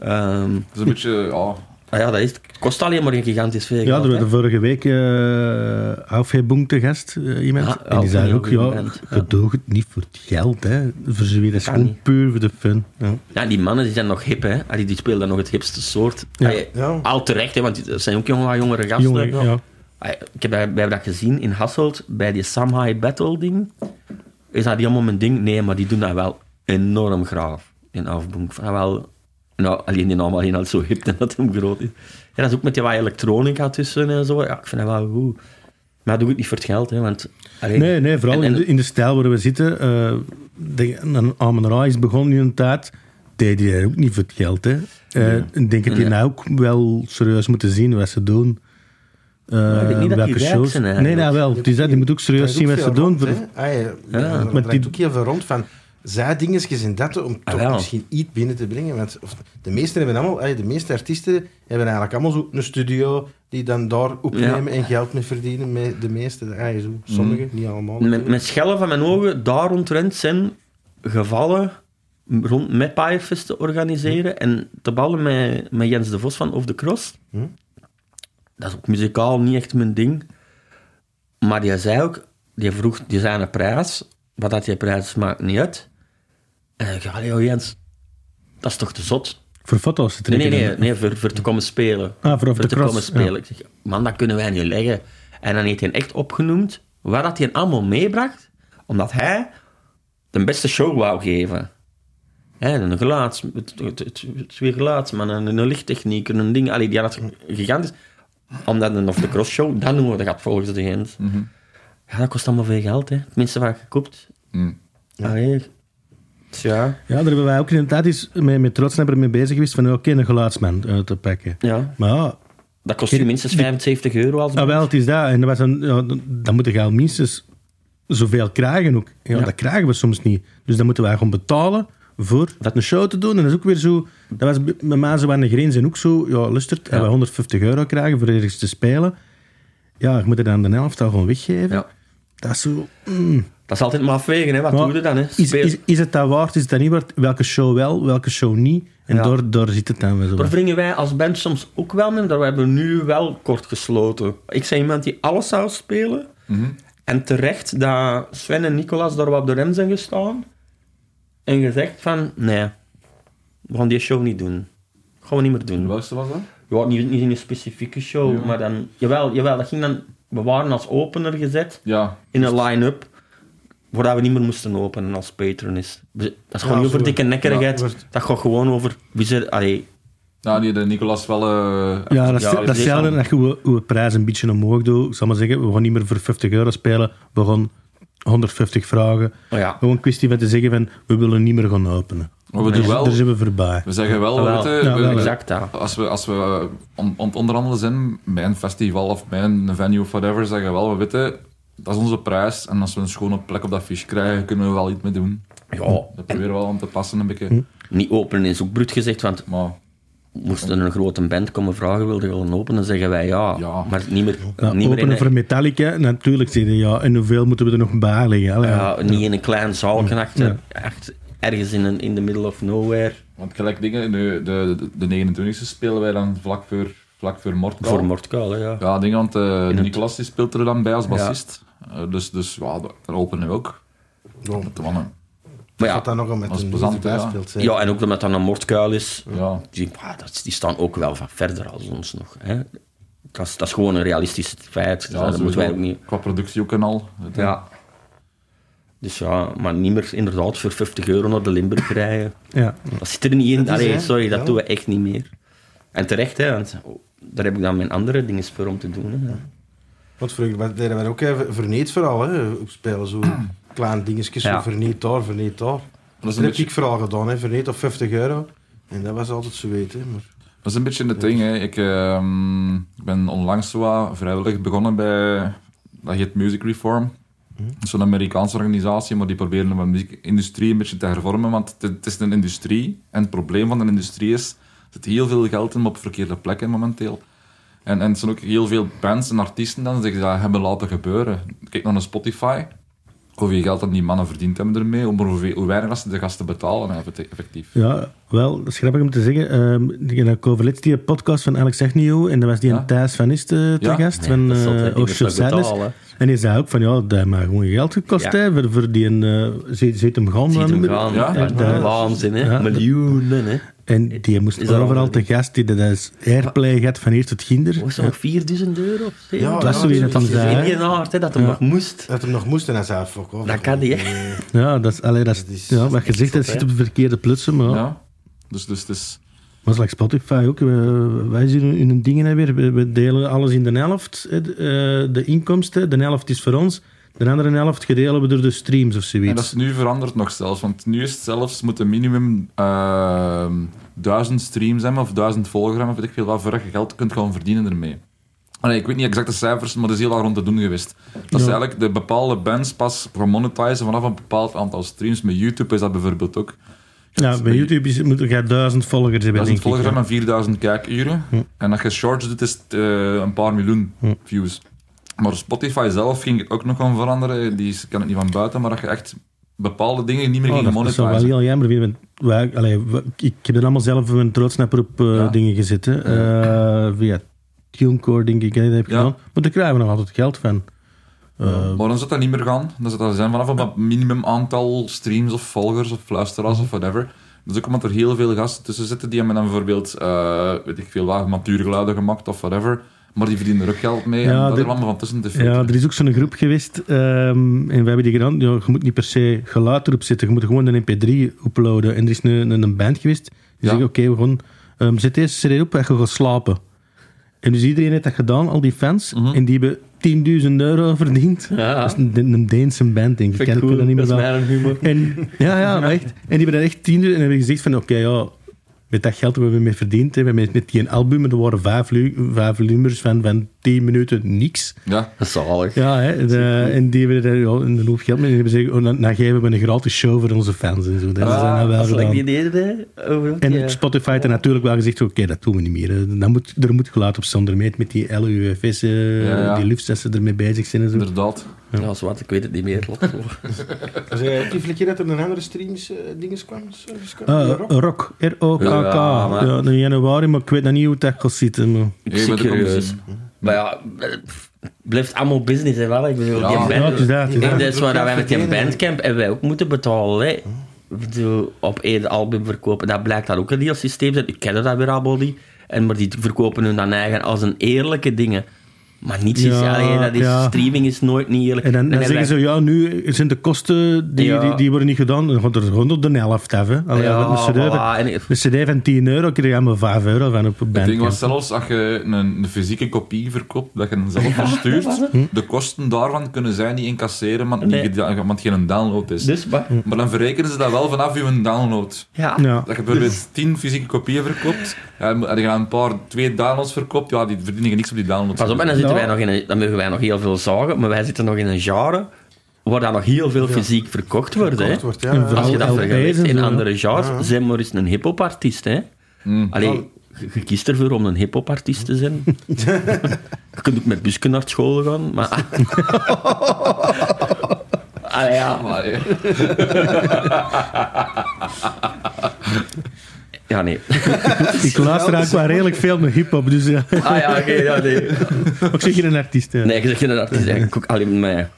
Ehm, Het is een beetje, ja, Ah ja, dat is, het kost alleen maar een gigantisch veel Ja, er was vorige week uh, Aufhebung te gast, eh, iemand. Ja, en die zei ook, ja, doen het niet voor het geld, hè. Voor ze weer, dat is kan gewoon niet. puur voor de fun. Ja. Ja, die mannen die zijn nog hip, hè. Allee, die spelen dan nog het hipste soort. Ja. Allee, Ja. Al terecht, hè, want het zijn ook jonge, jongere gasten. Jongen, ja. Allee, Ik heb, wij hebben dat gezien in Hasselt, bij die Samhai Battle ding. Is dat niet allemaal mijn ding? Nee, maar die doen dat wel enorm graag. In Afbonk. Van wel... Nou, alleen die naam alleen al zo hip (laughs) en dat hem groot is. Ja, dat is ook met die wat elektronica tussen en zo. Ja, ik vind dat wel goed. Maar doe ik niet voor het geld, hè, want... allee, Nee, nee, vooral en- en- in, de, in de stijl waar we zitten. eh de, een Amon Ra is begonnen in een tijd, deed hij ook niet voor het geld. Hè. Eh, Ik denk dat die Nee. nou ook wel serieus moeten zien wat ze doen. Eh, ik denk niet dat welke shows. zijn Nee, nou wel. Die, die moet ook serieus zien wat ze doen. rond, Voor-. Ah, ja, maar die ook heel veel rond van zijdingetjes en dat, om Ah, toch wel. misschien iets binnen te brengen. Want of, de meesten hebben allemaal, de meeste artiesten hebben eigenlijk allemaal zo een studio die dan daar opnemen en geld mee verdienen. Met de meeste, ah, zo, sommigen, niet allemaal. Met, met schellen van mijn ogen, daar rondrent zijn gevallen rond met Firefest te organiseren en te ballen met, met Jens de Vos van Off the Cross. Hm. Dat is ook muzikaal niet echt mijn ding. Maar die zei ook, die vroeg, die zei een prijs, wat dat die prijs maakt niet uit. En ik zei, joh Jens, dat is toch te zot? Voor foto's te Nee, trekken. nee, nee, nee voor, voor te komen spelen. Ah, voor the te Cross, komen spelen. Ik zeg, man, dat kunnen wij niet leggen. En dan heeft hij echt opgenoemd waar dat hij allemaal meebracht, omdat hij de beste show wou geven. Hè, een het- het- het- twee geluidsmannen, een lichttechniek, een ding. Allee, die had gigantisch. Omdat een of the cross show, dat noemen we dat volgens de Gens. Ja, dat kost allemaal veel geld, hè. Het minste wat je koopt. Hm. Allee, ja, Ja, daar hebben wij ook in de tijd eens met, met trots hebben mee bezig geweest van oké, een geluidsman uit te pakken. ja, Maar ja, dat kost je minstens 75 euro als ah, wel, het is dat. En dat was een, ja, dan moet je al minstens zoveel krijgen ook. Ja, Ja. Dat krijgen we soms niet. Dus dan moeten wij gewoon betalen voor Dat- een show te doen. En dat is ook weer zo... Dat was bij mij zo aan de grens en ook zo... Ja, lustert, en Ja. we 150 euro krijgen voor ergens te spelen. Ja, je moet er dan de helft al gewoon weggeven. Ja. Dat is zo... mm. Dat is altijd maar afwegen, hè. Wat Maar doe je dan, hè? Is, is, is het dat waard? Is het dat niet waard? Welke show wel, welke show niet? En Ja. daar, daar zit het dan weer zo. Daar wringen wij als band soms ook wel mee, maar we hebben nu wel kort gesloten. Ik ben iemand die alles zou spelen. Mhm. En terecht dat Sven en Nicolas daar wat op de rem zijn gestaan. En gezegd van, nee, we gaan die show niet doen. Gaan we niet meer doen. Welke was dat? Ja, niet, niet in een specifieke show, Ja. maar dan... Jawel, jawel, dat ging dan... We waren als opener gezet Ja. in een line-up, voordat we niet meer moesten openen als patronist. Dat is gewoon Ja, niet over dikke nekkerigheid. Ja, wordt- dat gaat gewoon over... Wie ze, allee, Ja, die de Nicolas wel... eh, Ja, dat is, Ja, dat is hetzelfde dat je prijs een beetje omhoog doet. Ik zal maar zeggen, we gaan niet meer voor 50 euro spelen. We gaan 150 vragen. oh ja, Gewoon een kwestie van te zeggen van, we willen niet meer gaan openen. maar we doen Daar- wel... Daar zijn we voorbij. We zeggen wel, Ah, wel. weet je, Ja, we- wel, we- exact dat. als we, als we eh, on- on- het onderhandelen zijn bij een festival of bij een venue of whatever, zeggen we wel, we weten, dat is onze prijs. En als we een schone plek op dat fiche krijgen, kunnen we wel iets mee doen. Ja, Dat proberen we wel aan te passen een beetje. niet openen is ook bruut gezegd, want Maar moesten een grote band komen vragen, wilde je wel openen, dan zeggen wij ja. Ja. Maar niet meer, Ja, niet meer in, openen voor een, Metallica, natuurlijk zeggen ja. En hoeveel moeten we er nog bij? Allee, ja, niet in een klein zaalje achter, Ja. echt ergens in, een, in the middle of nowhere. Want gelijk dingen, de, de, de, de 29e spelen wij dan vlak voor, vlak voor Mordkaal. Voor Mordkaal, hè, ja. Ja, dingen, want eh, het- Nicolas die speelt er dan bij als Ja. bassist. Eh, dus dus ja, daar openen we ook. Ja, Met de mannen. Maar ja, dat nog om met dat is een plezant, ja. speelt. ja, en ook omdat dat een Mordkuil is, Ja. die, ah, dat, die staan ook wel van verder als ons nog. Hè. Dat, is, dat is gewoon een realistisch feit, Ja, dat moeten wij ook niet... Qua productie ook en al. Ja. Dus ja, maar niet meer inderdaad voor 50 euro naar de Limburg rijden. Ja. Dat zit er niet in. Allee, sorry, dat Ja. doen we echt niet meer. En terecht, hè, want daar heb ik dan mijn andere dingen voor om te doen. Hè. Want vroeger wa- deden we ook even verneed vooral, hè. Op spelen zo (clears throat) kleine dingetjes, Ja. zo verneed daar, verneed daar. Dat heb beetje, ik vooral gedaan, hè. Verneed op 50 euro. En dat was altijd zo weten, maar... dat is een beetje het ding. Hè. Ik ehm, ik ben onlangs zo wat vrijwillig begonnen bij... Dat heet Music Reform. Dat is zo'n Amerikaanse organisatie, maar die proberen de muziekindustrie een beetje te hervormen. Want het, het is een industrie. En het probleem van de industrie is... Er zit heel veel geld in, maar op verkeerde plekken momenteel. En, en er zijn ook heel veel bands en artiesten dan die zich dat hebben laten gebeuren. Kijk naar een Spotify. hoeveel geld dan die mannen verdiend hebben ermee, om hoeveel, hoe weinig dat ze de gasten betalen effect- effectief. Ja, wel, dat is grappig om te zeggen. ehm die ik over laatst die podcast van Alex Agnew en daar was die Ja. een Thijs van Ist eh, te Ja. gast, van dat is eh, altijd dingen Ocean Sadness. En die zei ook van, ja, dat heeft maar gewoon geld gekost, Ja. hè, voor, voor die, uh, ziet, ziet hem gaan. Ziet dan hem gaan. Ja. Ja, Ja. Waanzin, hè. Ja. Miljoenen, hè. En die moest Is overal al- te gast, die dat is airplay gehad van eerst tot ginder. Was dat nog 4000 euro of zo? Ja, Dat is ja, zo wie dat dat hem is zei. in aard, hè, dat hem Ja. nog moest. Dat hem nog moest en hij zei, fuck off. Dat kan niet, hè. Ja, dat is, allee, dat is, Dat is ja, wat je zegt, dat zit op de verkeerde plutsen, maar ja. Ja. Dus, dus het is... Maar zoals Spotify ook, we- wij zien in hun dingen weer, we, delen alles in de helft, eh, de inkomsten, de helft is voor ons, de andere helft gedelen we door de streams of zoiets. En dat is nu veranderd nog zelfs, want nu is het zelfs, moet een minimum ehm, duizend streams hebben of duizend volgers hebben, of weet ik veel wat, voordat je geld kunt gaan verdienen ermee. Allee, ik weet niet exact de cijfers, maar dat is heel lang rond te doen geweest. Dat is eigenlijk de bepaalde bands pas gaan monetizen vanaf een bepaald aantal streams. Met YouTube is dat bijvoorbeeld ook. ja, bij YouTube is, moet je duizend volgers hebben, Duizend volgers hebben en 4000 kijkuren. En als je shorts doet, is het eh, een paar miljoen views. Maar Spotify zelf ging het ook nog gaan veranderen. Die is- kan het niet van buiten, maar dat je echt bepaalde dingen niet meer Oh, ging dat, dat zou wel monetizen. heel jammer vinden. Wij, allee, ik heb er allemaal zelf een troodsnapper op eh, Ja. dingen gezet. Hè. Eh, via TuneCore, denk ik, dat heb ik Ja. gedaan. Maar daar krijgen we nog altijd geld van. Eh, Maar dan zou dat niet meer gaan. Dan zou dat zijn vanaf een minimum aantal streams of volgers of luisteraars of whatever. Dus ook omdat er heel veel gasten tussen zitten die hebben dan bijvoorbeeld, weet ik veel, wat, natuurgeluiden gemaakt of whatever. Maar die verdienen er ook geld mee Ja, en dat er allemaal van tussen Ja, er is ook zo'n groep geweest ehm, en we hebben die gedaan. Ja, je moet niet per se geluid erop zetten, je moet gewoon een mp3 uploaden. En er is een, een, een band geweest die Ja. zegt, oké, we gaan, ehm, zet deze cd op en je gaat slapen. En dus iedereen heeft dat gedaan, al die fans, Mhm. en die hebben 10.000 euro verdiend. Ja. Dat is een, een Deense band, denk ik. Vind Ken ik cool, dat niet meer dat is mijn humor. En, ja, ja, echt. En die hebben echt 10.000 en hebben gezegd van, oké, ja, met dat geld hebben we mee verdiend, hè, met, met die album, er waren vijf, vijf nummers van, van 10 minuten, niks. Ja, Zalig. Ja, hè, de- en die hebben er ja, een hoop geld mee. En hebben gezegd, oh, dan, dan geven we een gratis show voor onze fans en zo. Dat is dan wel dat gedaan. die deden, hè, over En die, Spotify heeft er natuurlijk wel gezegd, oké, dat doen we niet meer. hè. Dan moet, er moet geluid op zonder meet met die LUFS, eh, Ja, ja. die lufts, dat ze ermee bezig zijn en zo. inderdaad. Ja, zwart, ik weet het niet meer. Uh, (laughs) die keer dat er een andere streams uh, dinges kwam? service kwam? Ah, Rock? R-O-K-K. Ja, Ja, in januari, maar ik weet nog niet hoe dat gaat zitten. Maar... Ik Ja, Maar ja, het blijft allemaal business, hè, wel. Ik bedoel, die band, dat, en dat. dat is waar wij met die bandcamp en wij ook moeten betalen. Hè. Ik bedoel, op één album verkopen, dat blijkt dat ook een heel systeem zijn. Ik ken dat weer allemaal niet. En, maar die verkopen hun dan eigen als een eerlijke dingen. Maar niets is, Ja, allee, dat is, ja. streaming is nooit niet eerlijk. En dan, dan hebben zeggen ze, ja, nu zijn de kosten, die, Ja. die, die worden niet gedaan. Dan gaat er gewoon op de helft af. Hè. Allee, Ja, een, CD van, voilà. En- een CD van 10 euro krijg je maar 5 euro van op een Het ding was zelfs, als je een, een fysieke kopie verkoopt, dat je hem zelf verstuurt, (laughs) de kosten daarvan kunnen zij niet incasseren, want, Nee. niet, geda- want geen download is. Dus, maar, Maar dan verrekenen ze dat wel vanaf je download. ja. Ja. Dat je bijvoorbeeld 10 fysieke kopieën verkoopt, en je een paar, twee downloads verkoopt, ja, die verdienen je niks op die downloads. Pas op, en dan, zitten wij nog in een, dan mogen wij nog heel veel zagen, maar wij zitten nog in een genre waar dan nog heel veel fysiek verkocht wordt. Hè. Verkocht wordt, ja. En ja. vooral Als je dat vergelijkt en in andere genres, Ja. zijn maar eens een hip-hop-artiest. Hè. Mm. Allee, je, kiest ervoor om een hip-hop-artiest te zijn. (laughs) je kunt ook met busje naar school gaan, maar... (laughs) Allee, ja. Maar, (laughs) Ja, nee. Ik luister eigenlijk wel redelijk veel naar hip-hop, dus ja. Ah ja, oké, ja, nee. (laughs) ik zeg geen artiest. Ja. Nee, je zegt geen artiest, ik ook alleen maar...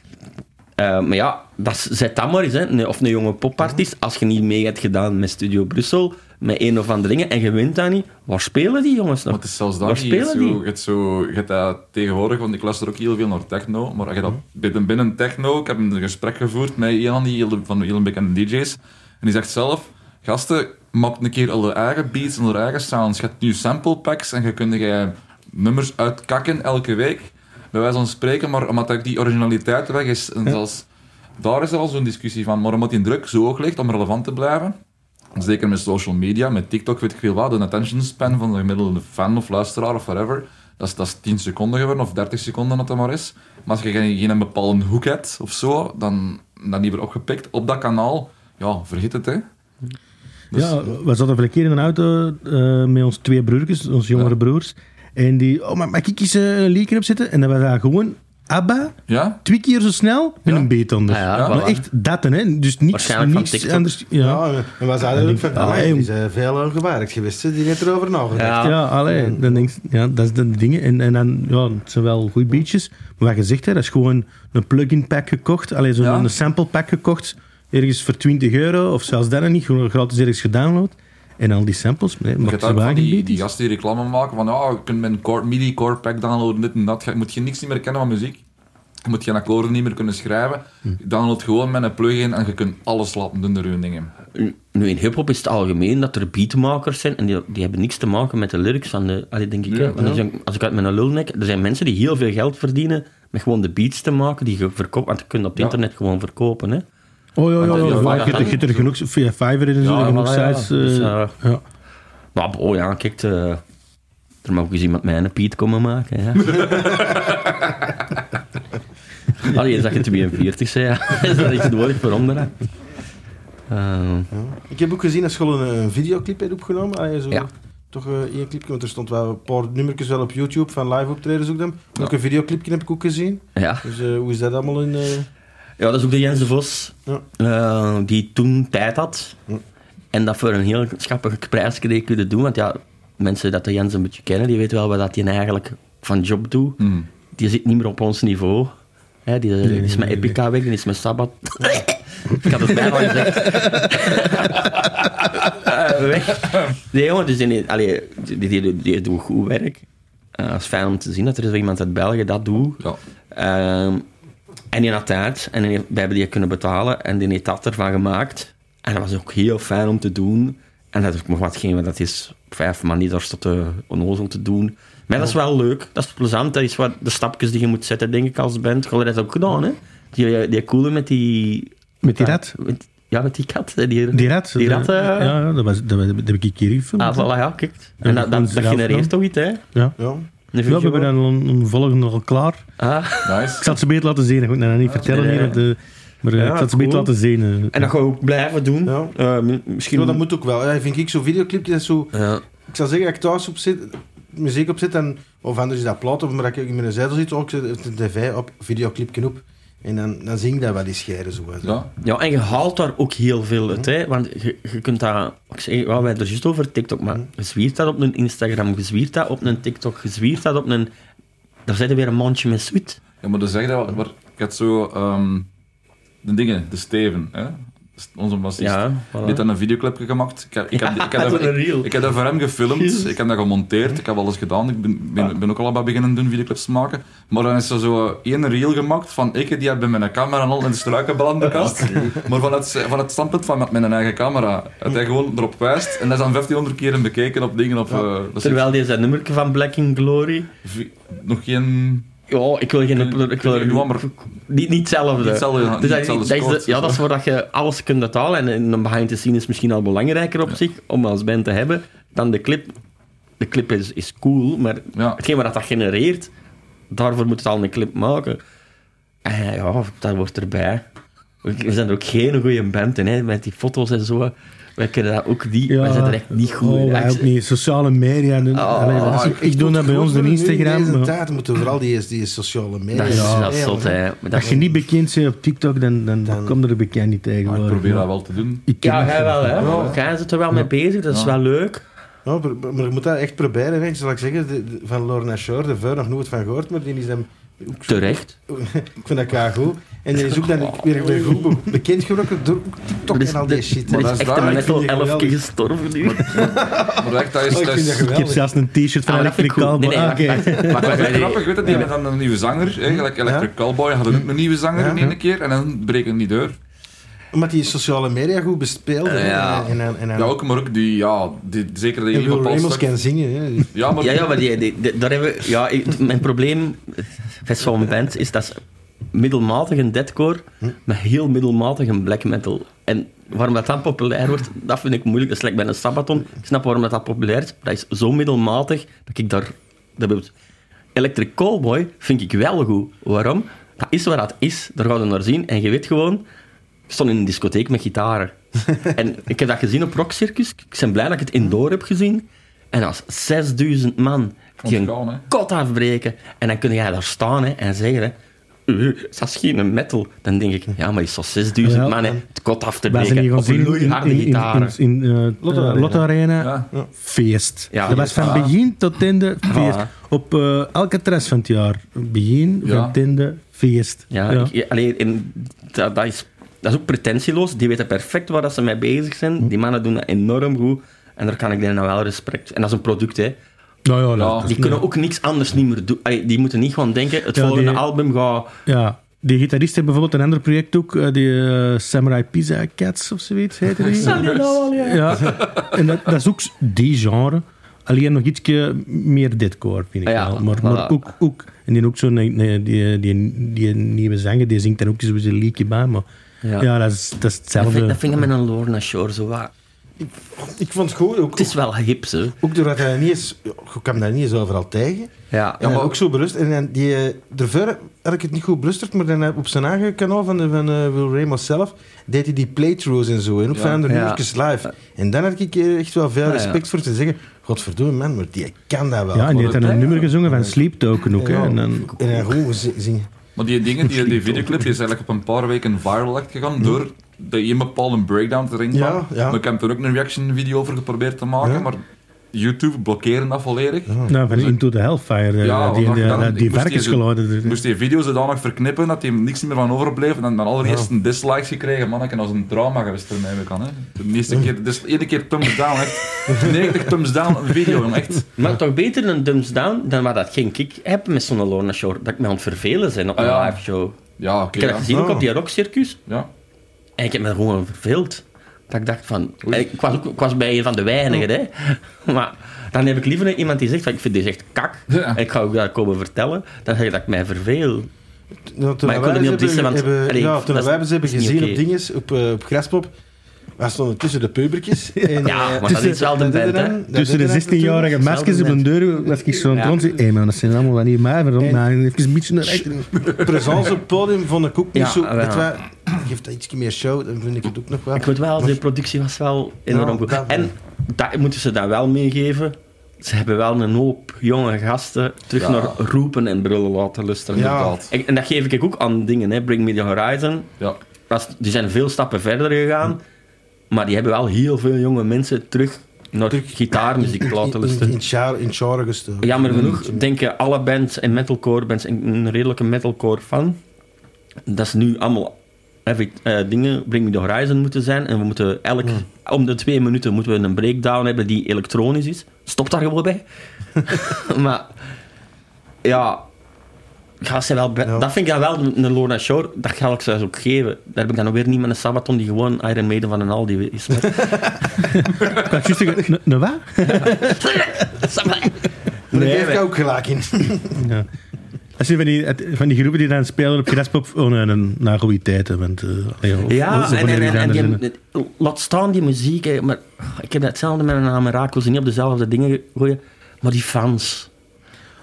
Eh, maar ja, dat is- zet dat maar eens, hè. Een- of een jonge popartiest. Als je niet mee hebt gedaan met Studio Brussel, met een of andere dingen, en je wint dat niet, waar spelen die jongens nog? Maar het is zelfs Waar dat niet. Je hebt spelen zo, die? je hebt zo, je hebt dat tegenwoordig, want ik luister ook heel veel naar techno, maar als je dat binnen, binnen techno, ik heb een gesprek gevoerd met een van die van de hele bekende DJ's, en die zegt zelf, gasten, maak een keer al eigen beats en eigen sounds. Je hebt nu sample packs en je kunt je nummers uitkakken elke week, bij wijze van spreken, maar omdat dat die originaliteit weg is, en zelfs, daar is er al zo'n discussie van, maar omdat die druk zo hoog ligt om relevant te blijven, Zeker met social media, met TikTok weet ik veel wat, de attention span van de gemiddelde fan of luisteraar of whatever, dat is, dat is 10 seconden geworden of 30 seconden dat dat maar is. Maar als je geen, geen bepaalde hoek hebt of zo, dan, dan die wordt opgepikt op dat kanaal, ja, vergeet het hè. Dus- ja, we zaten een keer in een auto eh, met onze twee broertjes, onze jongere Ja. broers. En die, oh, maar mag ik eens eh, een leaker opzetten? En dan was dat gewoon ABBA Ja? twee keer zo snel met Ja. een beet onder. Ah ja, voilà. Maar echt dat, hè. Dus niets, Waarschijnlijk van niets TikTok. anders. Ja, Ja, en we zeiden ook van, Ah, jong. die zijn veel ongewerkt geweest, die heeft erover nagedacht. Ja. ja, allee, dan denk je- ja, dat is de dingen. En, en dan, ja, het zijn wel goede beatjes. Maar wat je zegt, hè, dat is gewoon een plug-in pack gekocht. Alleen zo'n Ja. een sample pack gekocht. Ergens voor 20 euro, of zelfs dat niet. Gewoon gratis ergens gedownload. En al die samples, nee, Je maar hebt wagen die, die gasten die reclame maken van ja, je kunt met een core, MIDI core pack downloaden, dit en dat. Je moet je niks niet meer kennen van muziek. Je moet geen akkoorden niet meer kunnen schrijven. Hm. Je download gewoon met een plugin en je kunt alles laten doen door je dingen. Nu, in hip-hop is het algemeen dat er beatmakers zijn en die, die hebben niks te maken met de lyrics van de. Allee, denk ik, Ja, hè. Want zijn- als ik uit mijn lul nek, er zijn mensen die heel veel geld verdienen met gewoon de beats te maken die je verkoopt, want je kunt op het Ja. internet gewoon verkopen. Hè. Oh ja, ja, ja. dat- ja, ja, je hebt er- er genoeg, via Fiverr en zo, Ja, genoeg sites. eh, Dus, eh, ja. Maar oh ja, kijk, eh, er mag ook eens iemand mij een Piet komen maken. Ja. (laughs) Allee, zag je 42 zei, ja. is dat iets nodig voor onderen? Eh, Ja. Ik heb ook gezien dat school een, een videoclip heeft opgenomen. Ah, zo, Ja. Toch eh, één clipje, want er stond wel een paar nummertjes wel op YouTube van live optredens ook dan. Ja. Ook een videoclipje heb ik ook gezien. ja. Dus eh, hoe is dat allemaal in... ja, dat is ook de Jens de Vos, Ja. eh, die toen tijd had. Ja. En dat voor een heel schappige prijs kreeg kunnen doen. Want ja, mensen dat de Jens een beetje kennen, die weten wel wat dat hij eigenlijk van job doet. Hmm. Die zit niet meer op ons niveau. Hè, die, die is met nee, Epica weg, die is met Sabbat. ik had het bijna gezegd. Eh, weg. Nee, jongen, dus die, allee, die, die, die, die doet goed werk. Eh, het is fijn om te zien dat er zo iemand uit België dat doet. Ja. Ehm, en die had tijd en die, wij hebben die kunnen betalen en die heeft dat ervan gemaakt. En dat was ook heel fijn om te doen. En dat is ook nog wat geen, want dat is op vijf manieren tot de onnozel te doen. Maar dat is wel leuk, dat is plezant. Dat is wat de stapjes die je moet zetten, denk ik, als band. Gewoon dat ook gedaan, hè? Die, die coole met die... Met die rat? met- ja, met die kat. Die, Die rat? Die rat, eh, ja, ja, dat, was, dat, dat heb ik hier gefilmd. Ah, voilà, ja, kijk. En dat, dat, dat genereert toch iets, hè? Ja. ja. We hebben dan een, een volgende al klaar. Ah, Ik Nice. zal het ze beter laten zien. Ik moet het nou niet vertellen nee, hier. want, eh, maar eh, Ja, ik zal ze cool. beter laten zien. en dat gaan we ook blijven doen. Ja. Eh, mi- misschien... Ja, dat moet ook wel. Ja, vind ik zo'n videoclipje, dat zo... Ja. Ik zal zeggen, als ik thuis op zit, muziek op zit, en, of anders is dat plat, of maar dat ik in mijn zetel zit, ook de tv op, videoclipje op. En dan, dan zing ik dat wel eens scheren zo. Ja. Ja, en je haalt daar ook heel veel uit, hè. Want je, je kunt dat... Ik zeg, ja, wij hebben er juist over TikTok, maar je zwiert dat op een Instagram, je zwiert dat op een TikTok, je zwiert dat op een... Daar zit er weer een mandje met zoet. ja, maar dan zeg je dat, maar ik had zo ehm, de dingen, de Steven, hè? Onze bassist. Ja, Die voilà. heeft dan een videoclipje gemaakt. Ik heb, ik heb, ik heb, (laughs) dat- ik, ik heb dat voor hem gefilmd. Ik heb dat gemonteerd. Ik heb alles gedaan. Ik ben, ben, ben ook al bij beginnen doen videoclips te maken. Maar dan is er zo één reel gemaakt van ik die heb bij mijn camera al in de struiken beland in de (laughs) kast. Maar van het, van het standpunt van met mijn eigen camera. Dat hij gewoon erop wijst. En dat is dan 1500 keer bekeken op dingen. Op, eh, Terwijl die zijn nummerke van Black in Glory... nog geen... Ja, ik wil geen... Ik wil Ja, maar- niet, niet hetzelfde. Hetzelfde- Dus dat, hetzelfde dat is de- ja, dat is waar dat je alles kunt betalen. En, en een behind the scene is misschien al belangrijker op zich, om als band te hebben, dan de clip. De clip is, is cool, maar Ja. hetgeen wat dat genereert, daarvoor moet het al een clip maken. En ja, dat wordt erbij. We we zijn er ook geen goede band in, hè, met die foto's en zo. Wij kunnen dat ook niet, wij zijn er echt niet goed Oh, in. wij ook niet. Sociale media. en- Oh, allee, dat ook- ik doe dat bij ons op Instagram. In deze maar tijd moeten we vooral die, die sociale media... Dat is Ja, Ja, zot, hè. Dat Als je niet bekend bent op TikTok, dan, dan, Dan- komt er bekend niet tegen. Maar ik probeer dat wel te doen. Ik ken Ja, dat jij wel, hè. Ja. Jij zit er wel mee bezig, dat is Ja. wel leuk. Ja, maar, maar je moet dat echt proberen. Hè. Zal ik zeggen, de, de- van Lorna Shore, de vuur nog nooit van gehoord, maar die is dan... Terecht. (laughs) Ik vind dat kei goed. En die is ook dan weer, weer goed be- bekend geworden door TikTok en al die shit. er hè. dat is is echt vind die 11 keer gestorven nu. Maar (laughs) echt, dat is... Oh, ik dat is- Ik heb zelfs een t-shirt van Ah, Electric. Cowboy. Nee, nee, Ah, wacht, Maar dat is grappig, weet je, die hebben dan een nieuwe zanger, hè, gelijk Electric Cowboy, hadden ook een nieuwe zanger in één keer en dan breken niet door. Omdat die sociale media goed bespeelde. hè. Ja. En, en, en, en, Ja, ook, maar ook die, ja, die, zeker die Will bepaald Ramos kan zingen. Hè. Ja, maar, Ja, ja, maar die, die, die- daar hebben we... Ja, ik- mijn probleem met zo'n band is dat ze middelmatig een deadcore met heel middelmatig een black metal. En waarom dat dan populair wordt, dat vind ik moeilijk. Dat is like bij een Sabaton. Ik snap waarom dat, dat populair is. Dat is zo middelmatig dat ik daar... Dat Electric Callboy vind ik wel goed. Waarom? Dat is wat dat is. Daar gaan we naar zien. En je weet gewoon... Ik stond in een discotheek met gitaren. (laughs) en ik heb dat gezien op Rock Circus. Ik ben blij dat ik het indoor heb gezien. En dat was 6000 man die een kot afbreken. En dan kun jij daar staan hè, en zeggen... Hè, uh, dat is geen metal. Dan denk ik, ja, maar is zo 6000 Ja, man, hè. Het kot af te We zijn hier breken. Op in, een harde in, in, gitaren. in, in, eh, Lotto eh, Arena. Lotto Arena. Ja. Feest. Ja, dat was van begin tot einde feest. Op eh elke tres van het jaar. Begin Ja. van einde feest. Ja, Ik, allee, en dat, dat, is, dat is ook pretentieloos. Die weten perfect waar dat ze mee bezig zijn. Die mannen doen dat enorm goed. En daar kan ik dan wel respect. En dat is een product, hè. Nou ja, Die kunnen ook niks anders niet meer doen. Die moeten niet gewoon denken, het Ja, volgende die- album gaat... Ja, die gitarist heeft bijvoorbeeld een ander project ook, eh, die eh, Samurai Pizza Cats of zoiets heette die. (laughs) ja, en dat, dat is ook die genre. Alleen nog ietsje meer deadcore, vind ik Ja, wel. Maar, maar voilà. ook, ook, en die ook zo'n, nee, die, die, die, nieuwe zanger, die zingt dan ook zo een liedje bij, maar ja, Ja. dat, is, dat is Dat hetzelfde. vind, dat vind ik met een Lorna Shore zo wat... Ik vond het goed. Ook, Het is wel hip, hè. ook doordat hij niet eens... Je kwam daar niet eens overal tegen. Ja, Ja, maar ook zo berust. En dan die, eh, daarvoor had ik het niet goed belusterd, maar dan eh, op zijn eigen kanaal van, van eh, Will Ramos zelf deed hij die playthroughs en zo. En ook Ja. van andere Ja. nummertjes live. En dan had ik eh, echt wel veel Ja, ja. respect voor te zeggen, godverdomme man, maar die kan dat wel. ja, en die heeft dan een nummer gezongen van Sleep Token ook. En dan, En zi- zingen. Maar die dingen, die, die videoclip, die is eigenlijk op een paar weken viral echt gegaan door de een bepaalde breakdown erin Ja, ja. Maar ik heb er ook een reaction video over geprobeerd te maken, Ja. maar YouTube blokkeerde dat volledig. nou, van Dus Into the Hellfire, eh, Ja, die, die, dan- die, moest die- varkensgeluiden. Ik moest die video zodanig verknippen dat hij er niks meer van overbleef. En dan dan allereerst een dislikes gekregen. Man, en als een drama geweest ermee kan. Hè. De eerste keer, dus de ene keer thumbs down, echt. 90 thumbs down een video, echt. Maar toch beter een thumbs down dan wat dat geen kick heb met zo'n Lorna Shore. Dat ik me aan het vervelen ben op een Ah, ja. live show. Ja, oké. Ik heb dat ja. gezien ook Oh. op die rockcircus. ja. En ik heb me gewoon verveeld. Dat ik dacht van... Ik was, ook, ik was bij een van de weinigen, hè. (laughs) Maar dan heb ik liever iemand die zegt van... Ik vind deze echt kak. Ja. Ik ga ook dat komen vertellen. Dan zeg ik dat ik mij verveel. Nou, Maar ik er niet op dissen, hebben- want- hebben- allee, toen wij ze hebben gezien op dinges, op, eh, op Graspop, wij stonden tussen de pubertjes. (laughs) En, Ja, eh, maar dat is wel de band, hè. dan- dat Tussen de deden dan 16-jarige natuurlijk. maskers op een deur was ik zo aan het Ja. Hé man, dat zijn allemaal van hier mij. Nou, even een beetje naar rechter. Presence op het podium vond ik ook niet zo... wel. wat, Geeft dat iets meer show, dan vind ik het ook nog wel. Ik weet wel, de Maar- productie was wel enorm goed. wel. En dat moeten ze dan wel meegeven. Ze hebben wel een hoop jonge gasten terug Ja. naar roepen en brullen laten luisteren. Ja. En, en dat geef ik ook aan dingen, hè. Bring Me The Horizon. Ja. Die zijn veel stappen verder gegaan. Maar die hebben wel heel veel jonge mensen terug naar Terug- gitaarmuziek laten in, in, luisteren. in, in het genre gestoken. Jammer genoeg denken alle bands en metalcore bands, en een redelijke metalcore fan, dat is nu allemaal every, eh, dingen Bring Me The Horizon moeten zijn. En we moeten elk, om de twee minuten moeten we een breakdown hebben die elektronisch is. Stop daar gewoon bij. (laughs) maar ja, ga ze wel Ja. dat vind ik dan wel een een Lorna Shore. Dat ga ik ze ook geven. Daar heb ik dan ook weer niet met een Sabaton die gewoon Iron Maiden van een Aldi is. (laughs) Ik had juist zeggen, "N- nou wat? (laughs) Daar Nee, geef ik ook gelijk in. (laughs) Ja. Als je van die, van die groepen die dan spelen op Graspop, oh nee, een, na goede. Want, eh, Ja, of en, die en, dan en die- zijn. laat staan die muziek. hè, maar ik heb hetzelfde met een Ameraco. Ze niet op dezelfde dingen gooien. Maar die fans.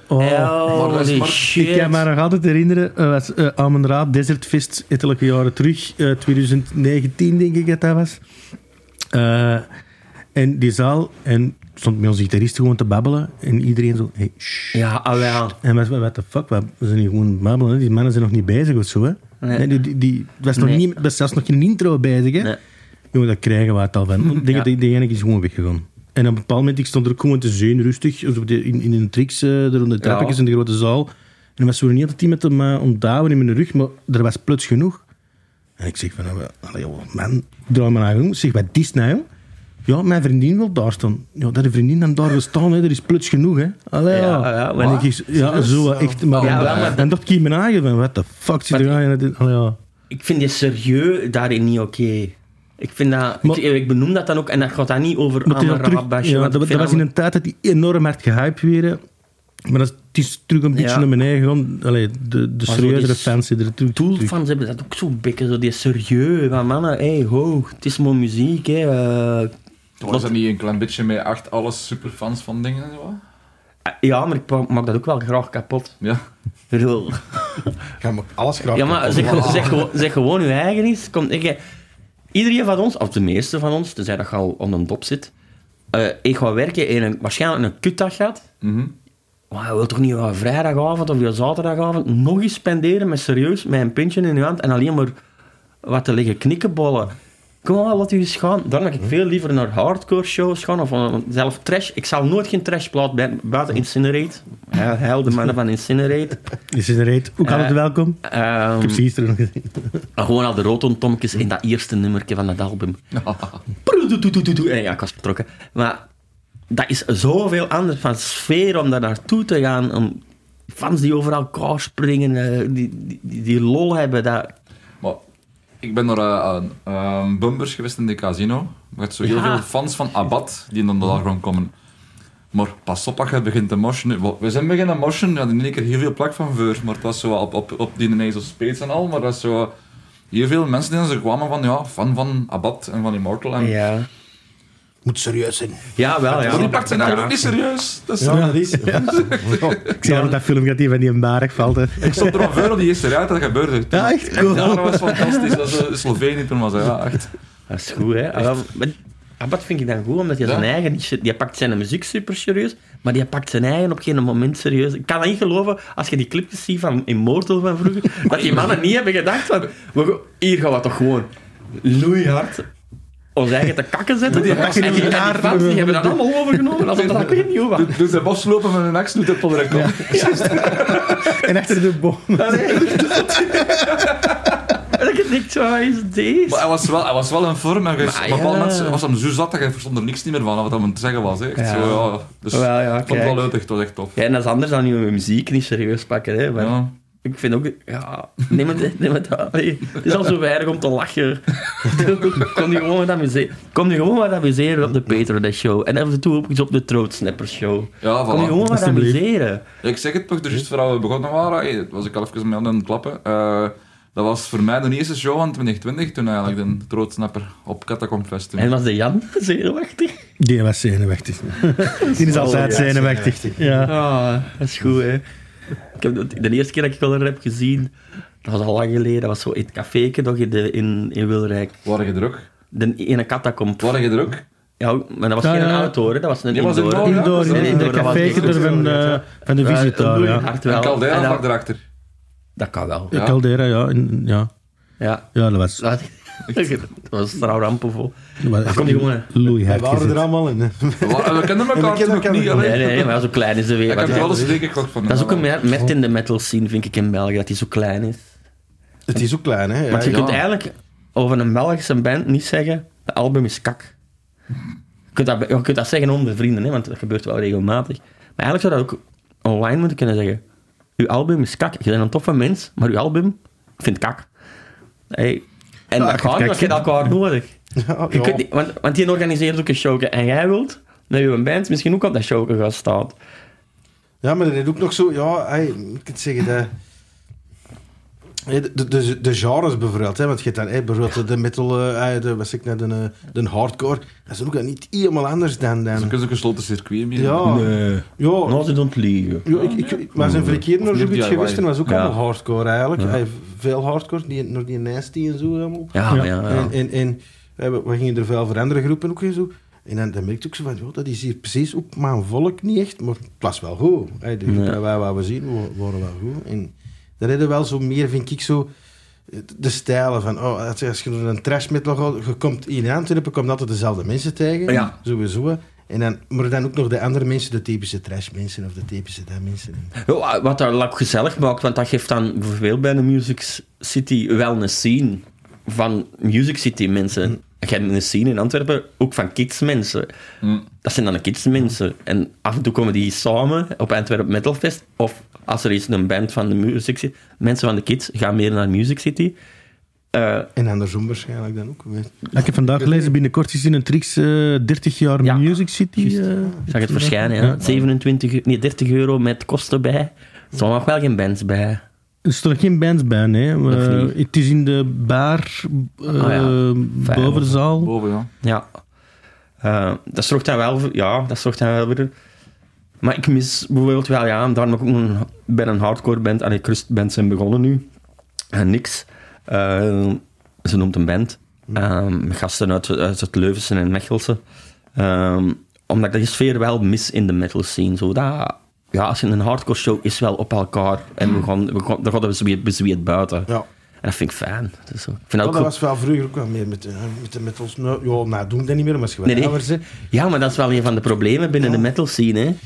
Oh. Maar dat is die maar- shit. Ik kan me nog altijd herinneren, uh, was uh, Amon Raad Desert Fest, ettelijke jaren terug, eh, 2019 denk ik dat dat was. Eh, en die zaal, en stond met onze gitarist gewoon te babbelen, en iedereen zo, hey, shh. Ja, wel. En wat, wat the fuck, wat, we zijn hier gewoon babbelen, hè. die mannen zijn nog niet bezig of zo. Hè. Nee. Nee, die, die, die, was, nog Nee. niet, was zelfs nog geen intro bezig. Hè. Nee. Jongen, dat krijgen we het al van. Ik denk dat die ene is gewoon weggegaan. En op een bepaald moment, ik stond er ook gewoon te zien, rustig, in, in een tricks, uh, er onder de trappetjes in de grote zaal. En was zo niet altijd iemand hem uh, ontdouwen in mijn rug, maar er was plots genoeg. En ik zeg van, nou, allee, joh, man, draai naar jong. Zeg, wat is nou? Ja, mijn vriendin wil daar staan. Ja, dat de vriendin dan daar wil staan, hè, er is plots genoeg, hè. Allee, ja. Ja, ja, ik, ja, zo, echt. Maar, Ja, wel, maar- en dacht ik in mijn eigen van, what the fuck zit er Maar- aan? Allee, ja. Ik vind die serieus daarin niet oké. Ik vind dat... Maar- ik, ik benoem dat dan ook. En dat gaat dan niet over basje. ja, dat, dat was in een tijd dat die enorm hard gehyped werden. Maar dat, is- het is terug een beetje Ja. naar beneden gegaan. Allee, de, de serieuzere die fans zitten er terug. terug. Tool-fans hebben dat ook zo bekken. Zo die serieus. Van mannen, hey, ho, het is maar muziek, hè. eh. Was dat niet een klein beetje met echt alle superfans van dingen en zo? ja, maar ik maak dat ook wel graag kapot. Ja. Ik bedoel... (laughs) Ga maar alles graag Ja, maar zeg, kapot zeg, gewoon- zeg gewoon je eigen is. Kom, ik, iedereen van ons, of de meeste van ons, tenzij dat je al onder een dop zit, eh, ik ga werken en een, waarschijnlijk een kutdag gaat. Mhm. Maar je wilt toch niet op vrijdagavond of je zaterdagavond nog eens spenderen met serieus, met een pintje in je hand en alleen maar wat te liggen knikkenbollen. Kom on, laat u eens gaan. Dan ga ik veel liever naar hardcore shows gaan of uh, zelf trash. Ik zal nooit geen trashplaat bij, buiten Incinerate. Hij, hij de mannen van Incinerate. (laughs) Is het reed? Ook altijd Eh, welkom. Ehm, Ik heb ze gisteren nog gezien. (laughs) gewoon al de rotontomkes in dat eerste nummertje van dat album. (laughs) En ja, ik was vertrokken. Maar dat is zoveel anders van sfeer om daar naartoe te gaan. Om fans die over elkaar springen, eh, die, die, die, die lol hebben. Dat, Maar ik ben naar eh, bumpers geweest in de casino. Je hebt zo heel Ja. veel fans van Abad die dan daar gewoon komen. Maar pas op als je begint te moshen. We zijn beginnen moshen, ja, in één keer heel veel plak van voor. Maar het was zo op, op, op die Nasal Spades en al. Maar dat is zo... Heel veel mensen die ze kwamen van, ja, fan van Abad en van Immortal. En ja. Moet serieus zijn. ja, wel. Ja. Maar die pakt zijn eigen ook niet serieus. Dat is, Ja, dat is. (laughs) Ik zie altijd dat film dat die van die een barig valt. Hè. Ik stond er al voor op die eerste rij dat dat gebeurde. Ja, echt Ja, dat was fantastisch. Dat is eh, Slovenië toen was dat, ja, echt. Dat is goed, hè. Maar Abad vind ik dan goed, omdat hij Ja. zijn eigen... Die, pakt zijn muziek super serieus, maar die pakt zijn eigen op geen moment serieus. Ik kan dat niet geloven, als je die clipjes ziet van Immortal van vroeger, (laughs) dat die mannen niet hebben gedacht van... Hier gaan we toch gewoon loeihard ons eigen te kakken zetten. Die en die, en die gitaar- fans die hebben dat allemaal overgenomen, alsof dat niet hoe was. Doe ze bos lopen met een ex, doet het op. (laughs) En achter de boom. En (laughs) ik denk zo, is deze? Maar hij was wel, hij was wel in vorm. En Maar op een bepaald ja. moment was hem zo zat dat hij verstond er niks niet meer van wat hij aan het zeggen was. Hè. Echt Ja. Zo, ja. Dus Wel, ja, ik vond het wel leuk, het was echt tof. Ja, en dat is anders dan je muziek niet serieus pakken, hè. Maar Ja. Ik vind ook, ja, neem het, neem het aan. Allee, Het is al zo weinig om te lachen. (laughs) Kom je gewoon wat amuseren. Kom je gewoon wat amuseren op de Peter de Show. En af en toe ook iets op de Throatsnapper Show. Ja, Kom je voilà. gewoon wat amuseren. Ja, ik zeg het toch, dus juist voordat we begonnen waren, hey, was ik al even mee aan het klappen. Eh, dat was voor mij de eerste show van 2020, toen eigenlijk de Troodsnapper op Catacomb Fest. En was de Jan (laughs) zenuwachtig? Die was zenuwachtig. (laughs) Die is altijd ja, zenuwachtig. Ja. Ah, dat is goed, hè. Ik heb, de eerste keer dat ik wel heb gezien, dat was al lang geleden, dat was zo in het caféke nog in, de, in, in Wilrijk. Waren je er ook? De ene catacomb. Waren je er ook? Ja, maar dat was Ja, geen ja. outdoor, hè. dat was een was indoor. indoor. Indoor, in een de indoor, dat was café goed. van de, van de visitaar, ja. En. Caldera vlak erachter. Dat kan wel. Ja. Caldera, ja. Ja. Ja. Ja, dat was... Dat dat was trouw dat Dan kom je gewoon... Hard waren er allemaal in. We we we kennen elkaar niet. nog. alleen. Nee, nee, maar zo klein is de Ik wereld. heb Ja. wel eens zeker gekocht van Dat is ook een merk in de metal scene, vind ik, in België, dat hij zo klein is. Het is ook klein, hè? Want je kunt eigenlijk over een Belgische band niet zeggen, de album is kak. Je kunt dat, je kunt dat zeggen onder vrienden, hè, want dat gebeurt wel regelmatig. Maar eigenlijk zou dat ook online moeten kunnen zeggen. Uw album is kak. Je bent een toffe mens, maar uw album, ik vind het kak. Hey. En Ja, dat gaat want je hebt elkaar nodig. Ja, Je kunt niet- want, want die organiseert ook een show en jij wilt dat je band misschien ook op dat show gaat staan. Ja, maar er is ook nog zo, ja, hey, ik kan het zeggen, de, hey, de, de, de genres bijvoorbeeld, hè, want je hebt dan hey, bijvoorbeeld de metal, eh, hey, de, zeg ik net, de, eh, de hardcore, dat is ook niet helemaal anders dan... Ze dan kunnen ook een gesloten circuit meer. ja, Nee. ja, Nou, ze don't liegen. ja, ik, ik, ik was een verkeer naar zoiets geweest en dat was ook Ja. allemaal hardcore eigenlijk. Ja. Hey, veel hardcore, die, naar die Nasty en zo allemaal. Ja, maar ja, ja. En, en, en hey, we, we gingen er veel voor andere groepen ook en zo. En dan, dan merkte ik zo van, joh, dat is hier precies ook mijn volk niet echt, maar het was wel goed. Hey, de groepen Ja. we zien wa- waren wel goed. En dat hadden wel zo meer, vind ik, zo de stijlen van, oh, als je- een trash metal gaat, je komt in Antwerpen, komt altijd dezelfde mensen tegen, Ja. sowieso. En dan, maar dan ook nog de andere mensen, de typische trash mensen of de typische dat mensen. Ja, Wat dat ook gezellig maakt, want dat geeft dan bijvoorbeeld bij de Music City wel een scene van Music City mensen. Je hebt een scene in Antwerpen ook van kids mensen. Hm. Dat zijn dan de kids mensen. En af en toe komen die samen op Antwerp Metal Fest. Of als er is een band van de Music City, mensen van de kids gaan meer naar Music City. Eh, En andersom waarschijnlijk dan ook. Ik heb vandaag gelezen, binnenkort is in een Trix eh 30 jaar Ja. Music City. Juist. eh, zag het verschijnen, ja. 27, eu- nee, 30 euro met kosten bij. Er staan nog wel geen bands bij. Er staan geen bands bij, nee. Eh, het is in de bar eh Ah, ja. Fijn. boven de zaal. Boven, ja. Ja. Eh, dat zorgt dan wel voor... Ja, dat zorgt dan wel weer... Maar ik mis bijvoorbeeld wel, ja, daarom ik ook een, bij een hardcore band, en ik band zijn begonnen nu. En niks. Eh, ze noemt een band. Ehm, gasten uit, uit het Leuvense en Mechelse. Ehm, omdat ik de sfeer wel mis in de metal scene. Zo dat ja, als je een hardcore show is wel op elkaar. En we gaan, we gaan, daar gaan we bezweet buiten. Ja. En dat vind ik fijn. Ik vind Ja, dat ook dat goed. was wel vroeger ook wel meer met, de- met, de- met ons. Nou, ja, nou doen we dat niet meer, maar Nee, nee. Ja, maar dat is wel een van de problemen binnen de metal scene. Hè. Want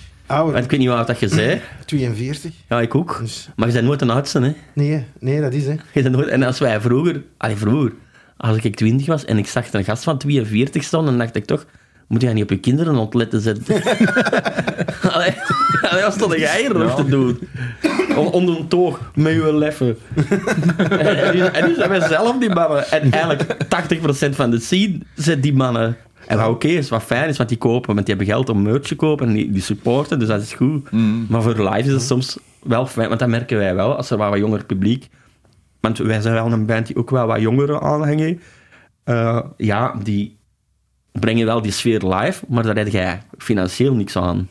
Ouder, ik weet niet wat dat je zei. (clears throat) 42. Ja, ik ook. Dus, Maar je bent nooit een oudste, hè. nee, nee, dat is hè. Je bent nooit... En als wij vroeger... Allee, vroeger... Als ik 20 was en ik zag een gast van 42 staan, dan dacht ik toch... Moet jij niet op je kinderen ontletten zetten? (laughs) Allee, allee, wat stond jij hier nog te doen? Om, om een toog met je leffen. en, en, nu- zijn wij zelf die mannen. En eigenlijk 80% van de scene zijn die mannen. En wat oké is, wat fijn is, want die kopen, want die hebben geld om merch te kopen en die, die supporten, dus dat is goed. Mm. Maar voor live is het soms wel fijn, want dat merken wij wel, als er wat, wat jonger publiek... Want wij zijn wel een band die ook wel wat jongeren aanhangen. Eh, ja, die brengen wel die sfeer live, maar daar heb jij financieel niks aan.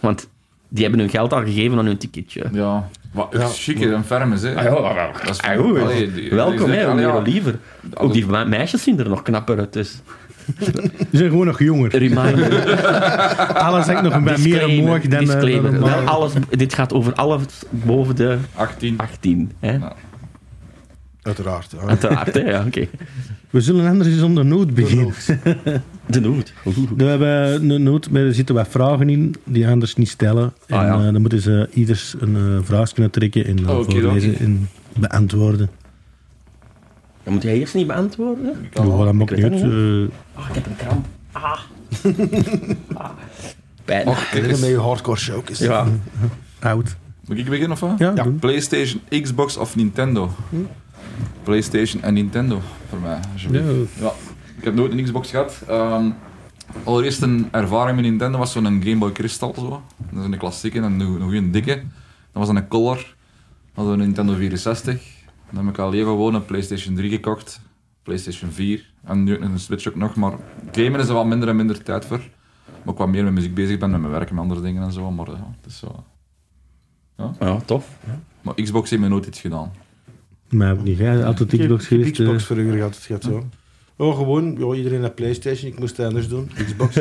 Want die hebben hun geld al gegeven aan hun ticketje. Ja. Wat Ja. chique en ferm is, hè. Ah, ja, wel. Dat is Ah, goed. Allee, die- Welkom, hè, zegt, meer ja, liever. Ook die me- meisjes zien er nog knapper uit, dus... (laughs) Ze zijn gewoon nog jonger. Reminder. (laughs) Alles hangt nog een beetje meer dan, eh, dan disclaimer. alles, dit gaat over alles boven de 18. 18. Hè? Ja. Uiteraard. Ja. Uiteraard, hè? Ja, oké. We zullen anders eens onder nood beginnen. (laughs) De nood. We hebben een noot, maar er zitten wat vragen in die anders niet stellen. En Ah, ja. eh, dan moeten ze ieders een uh, vraag kunnen trekken en voorlezen en beantwoorden. Dan moet jij eerst niet beantwoorden? Ja, dat maakt ik niet uit. eh, Ah, ik heb een kramp. Ah. (laughs) ah. Pijn. Och, kijk eens. met je hardcore showjes. Ja. oud. Moet ik beginnen of wat? Ja, Ja. doen. PlayStation, Xbox of Nintendo? PlayStation en Nintendo voor mij. alsjeblieft. Ja. Ja, ik heb nooit een Xbox gehad. Ehm allereerst een ervaring met Nintendo was zo'n Game Boy Crystal. Zo. Dat is een klassieke en een, een goede dikke. Dat was een Color. Dat was een Nintendo 64. Dan heb ik al even gewoon een PlayStation 3 gekocht. PlayStation 4. En nu een Switch ook nog. Maar gamen is er wel minder en minder tijd voor. Maar ik wat meer met muziek bezig ben, met mijn werk en met andere dingen en zo. Maar ja, het is zo. ja, tof. Maar Xbox heeft me nooit iets gedaan. Maar ook niet. Hè. Altijd Ik heb Xbox geweest. eh. Xbox vroeger gehad. Het gaat zo. Oh, gewoon, ja, iedereen had PlayStation, ik moest het anders doen. Xbox.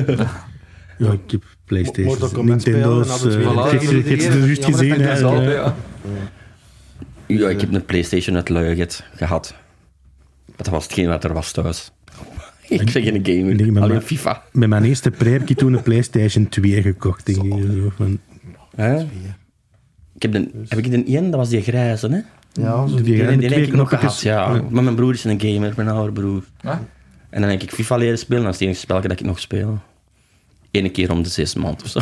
(laughs) ja, ik heb Playstation, Nintendo's. alle eh, Voilà, heb ze- ik heb ze juist gezien. ja. Ja, ik heb een PlayStation uit Luiget gehad. Dat was hetgeen wat er was thuis. (laughs) ik zeg geen gamer, Nee, alleen FIFA. Met mijn eerste pre heb ik toen een Playstation 2 gekocht. Denk ik, zo, van, Hè? Ik heb, de, heb ik de één, dat was die grijze, hè? Ja, zo Die Die, ik nog gehad, ja. Ja. Maar mijn broer is een gamer, mijn oude broer. En dan heb ik FIFA leren spelen, dat is het enige spel dat ik nog speel. Eén keer om de zes maanden of zo.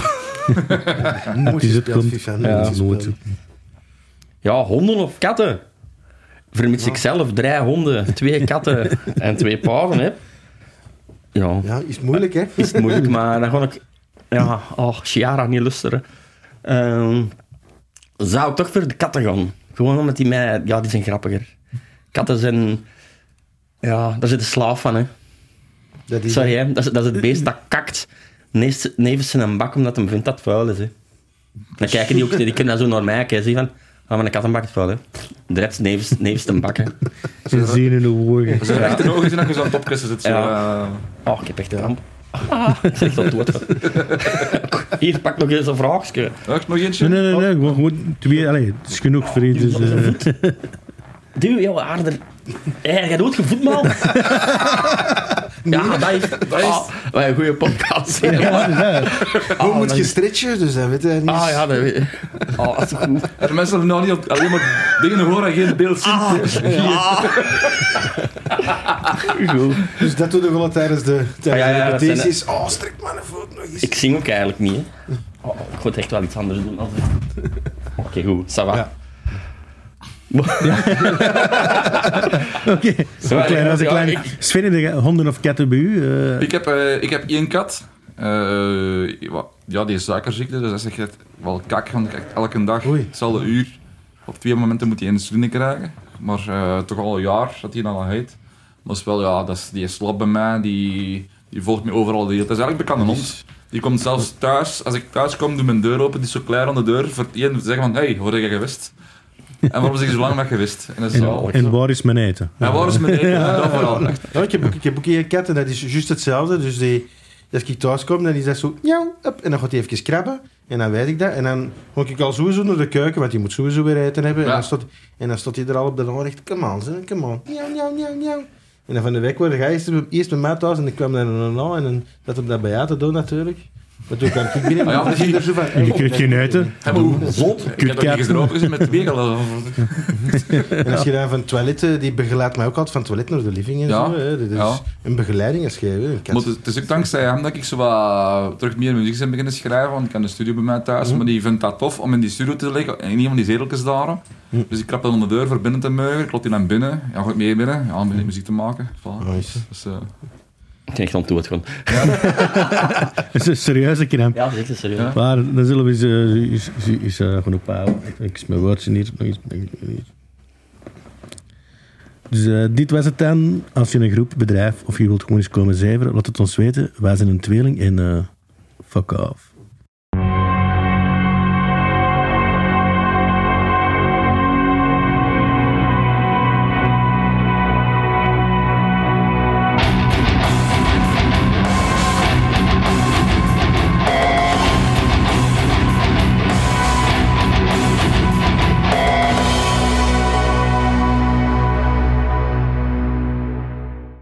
Nooit gespeeld, komt. FIFA. Ja, nooit honden of katten? Vermits ik zelf drie honden, twee katten (laughs) en twee paarden heb. Ja, Ja, is moeilijk, hè? is het moeilijk, maar dan ga ik... Ja, oh, Chiara niet lusteren. Ehm, zou ik toch voor de katten gaan. Gewoon omdat die mij... Ja, die zijn grappiger. Katten zijn... Ja, daar zit een slaaf van, hè. Dat is Sorry, hè. Dat, is, dat is het beest dat kakt nevens een bak omdat hij vindt dat het vuil is, hè. Dan kijken die ook... Die kunnen dan zo naar mij kijken. Zie van... Ah, maar een kattenbak is vuil, hè. Direct nevens, nevens een bak, hè. Ze zien in de ogen. We zijn echt in ogen zien dat je zo aan het opkussen zit. Zo, Ja. eh, Oh, ik heb echt kramp. Ah, (laughs) ik zeg dat dood. Hier, pak nog eens een vraagje. ja, nog eentje? Nee, nee, nee, nee, gewoon, gewoon twee. Allee, het is genoeg voor je. Dus, eh, Duw, jouw aarde. Hé, jij doet gevoetbal? (laughs) ja, dat is... (laughs) Dat is... Ah, wat een goede podcast. ja. Hoe moet je stretchen? Dus dat weet hij niet. Ah ja, dat weet ik. Oh, dat is goed. Er mensen hebben nou niet alleen maar dingen horen en geen beeld zien. (laughs) Goed. Dus dat doe je gewoon tijdens de, tijdens Ah, ja, ja, de repetities. Oh, strek maar een voet nog eens. Ik zing ook eigenlijk niet, hè. Oh, ik het echt wel iets anders doen. Oké, goed. Ça va. Ja. (laughs) Oké, een klein, als een ja, klein. ik- Sven, heb je honden of katten bij u? Eh, Ik heb, eh, ik heb één kat. Eh, ja, die is suikerziekte, dus dat is echt wel kak. Want ik elke dag, Oei. hetzelfde uur, op twee momenten moet hij insuline krijgen. Maar eh, toch al een jaar dat hij dan al heet. Maar is wel, ja, dat is, die is slap bij mij, die, die volgt me overal de tijd. Het is eigenlijk bekend een hond. Die komt zelfs thuis, als ik thuis kom, doe mijn deur open, die is zo klaar aan de deur, voor het een te zeggen van, hey, hoor je gewist? En waarom zeg je zo lang weg gewist? En dat is wel... en, en waar is mijn eten? En waar is mijn eten? Dat vooral. Echt. Ja, ik, heb ook, ik heb ook een kat en dat is juist hetzelfde. Dus die, als ik thuis kom, dan is dat zo... Up, en dan gaat hij even krabben. En dan weet ik dat. En dan ga ik al sowieso naar de keuken, want je moet sowieso weer eten hebben. En, Ja. dan, stond, en dan stond hij er al op de loon echt, come on, come on. Miauw, miauw, miauw, miauw. En dan van de week word ik eerst, eerst bij mij thuis en ik kwam daar dan na en dan zat hem dat bij jou te doen natuurlijk. Maar toen kwam ik binnen Ah ja, en dan zie je er zo van... En je kunt geen eten. Hé, maar hoe zot? Ik heb Kutkaart. niet eens erover gezien met de spiegel. (laughs) En als je dan van het toilet, eh, die begeleidt mij ook altijd van het toilet naar de living en Ja, zo. Hè. Dat is ja. een begeleiding als. Maar het, het is ook dankzij hem dat ik zo wat terug meer muziek ben beginnen schrijven. Want ik heb een studio bij mij thuis. Mhm. Maar die vindt dat tof om in die studio te liggen. In een van die zeteltjes daar. Mhm. Dus ik krap dan om de deur voor binnen te meugen. Ik klop die naar binnen. Ja, ga ik mee binnen. Ja, om muziek te maken. Voilà. Nice. Dus, eh, Ik denk dan doe (laughs) het gewoon. Dat is een serieuze keer. Ja, dit is serieus. Ja. Maar dan zullen we eens, eens, eens, eens, eh, gaan ophouden. Ik, is mijn woordje hier nog eens. Dus eh, dit was het dan. Als je een groep, bedrijf of je wilt gewoon eens komen cijferen, laat het ons weten. Wij zijn een tweeling en eh fuck off.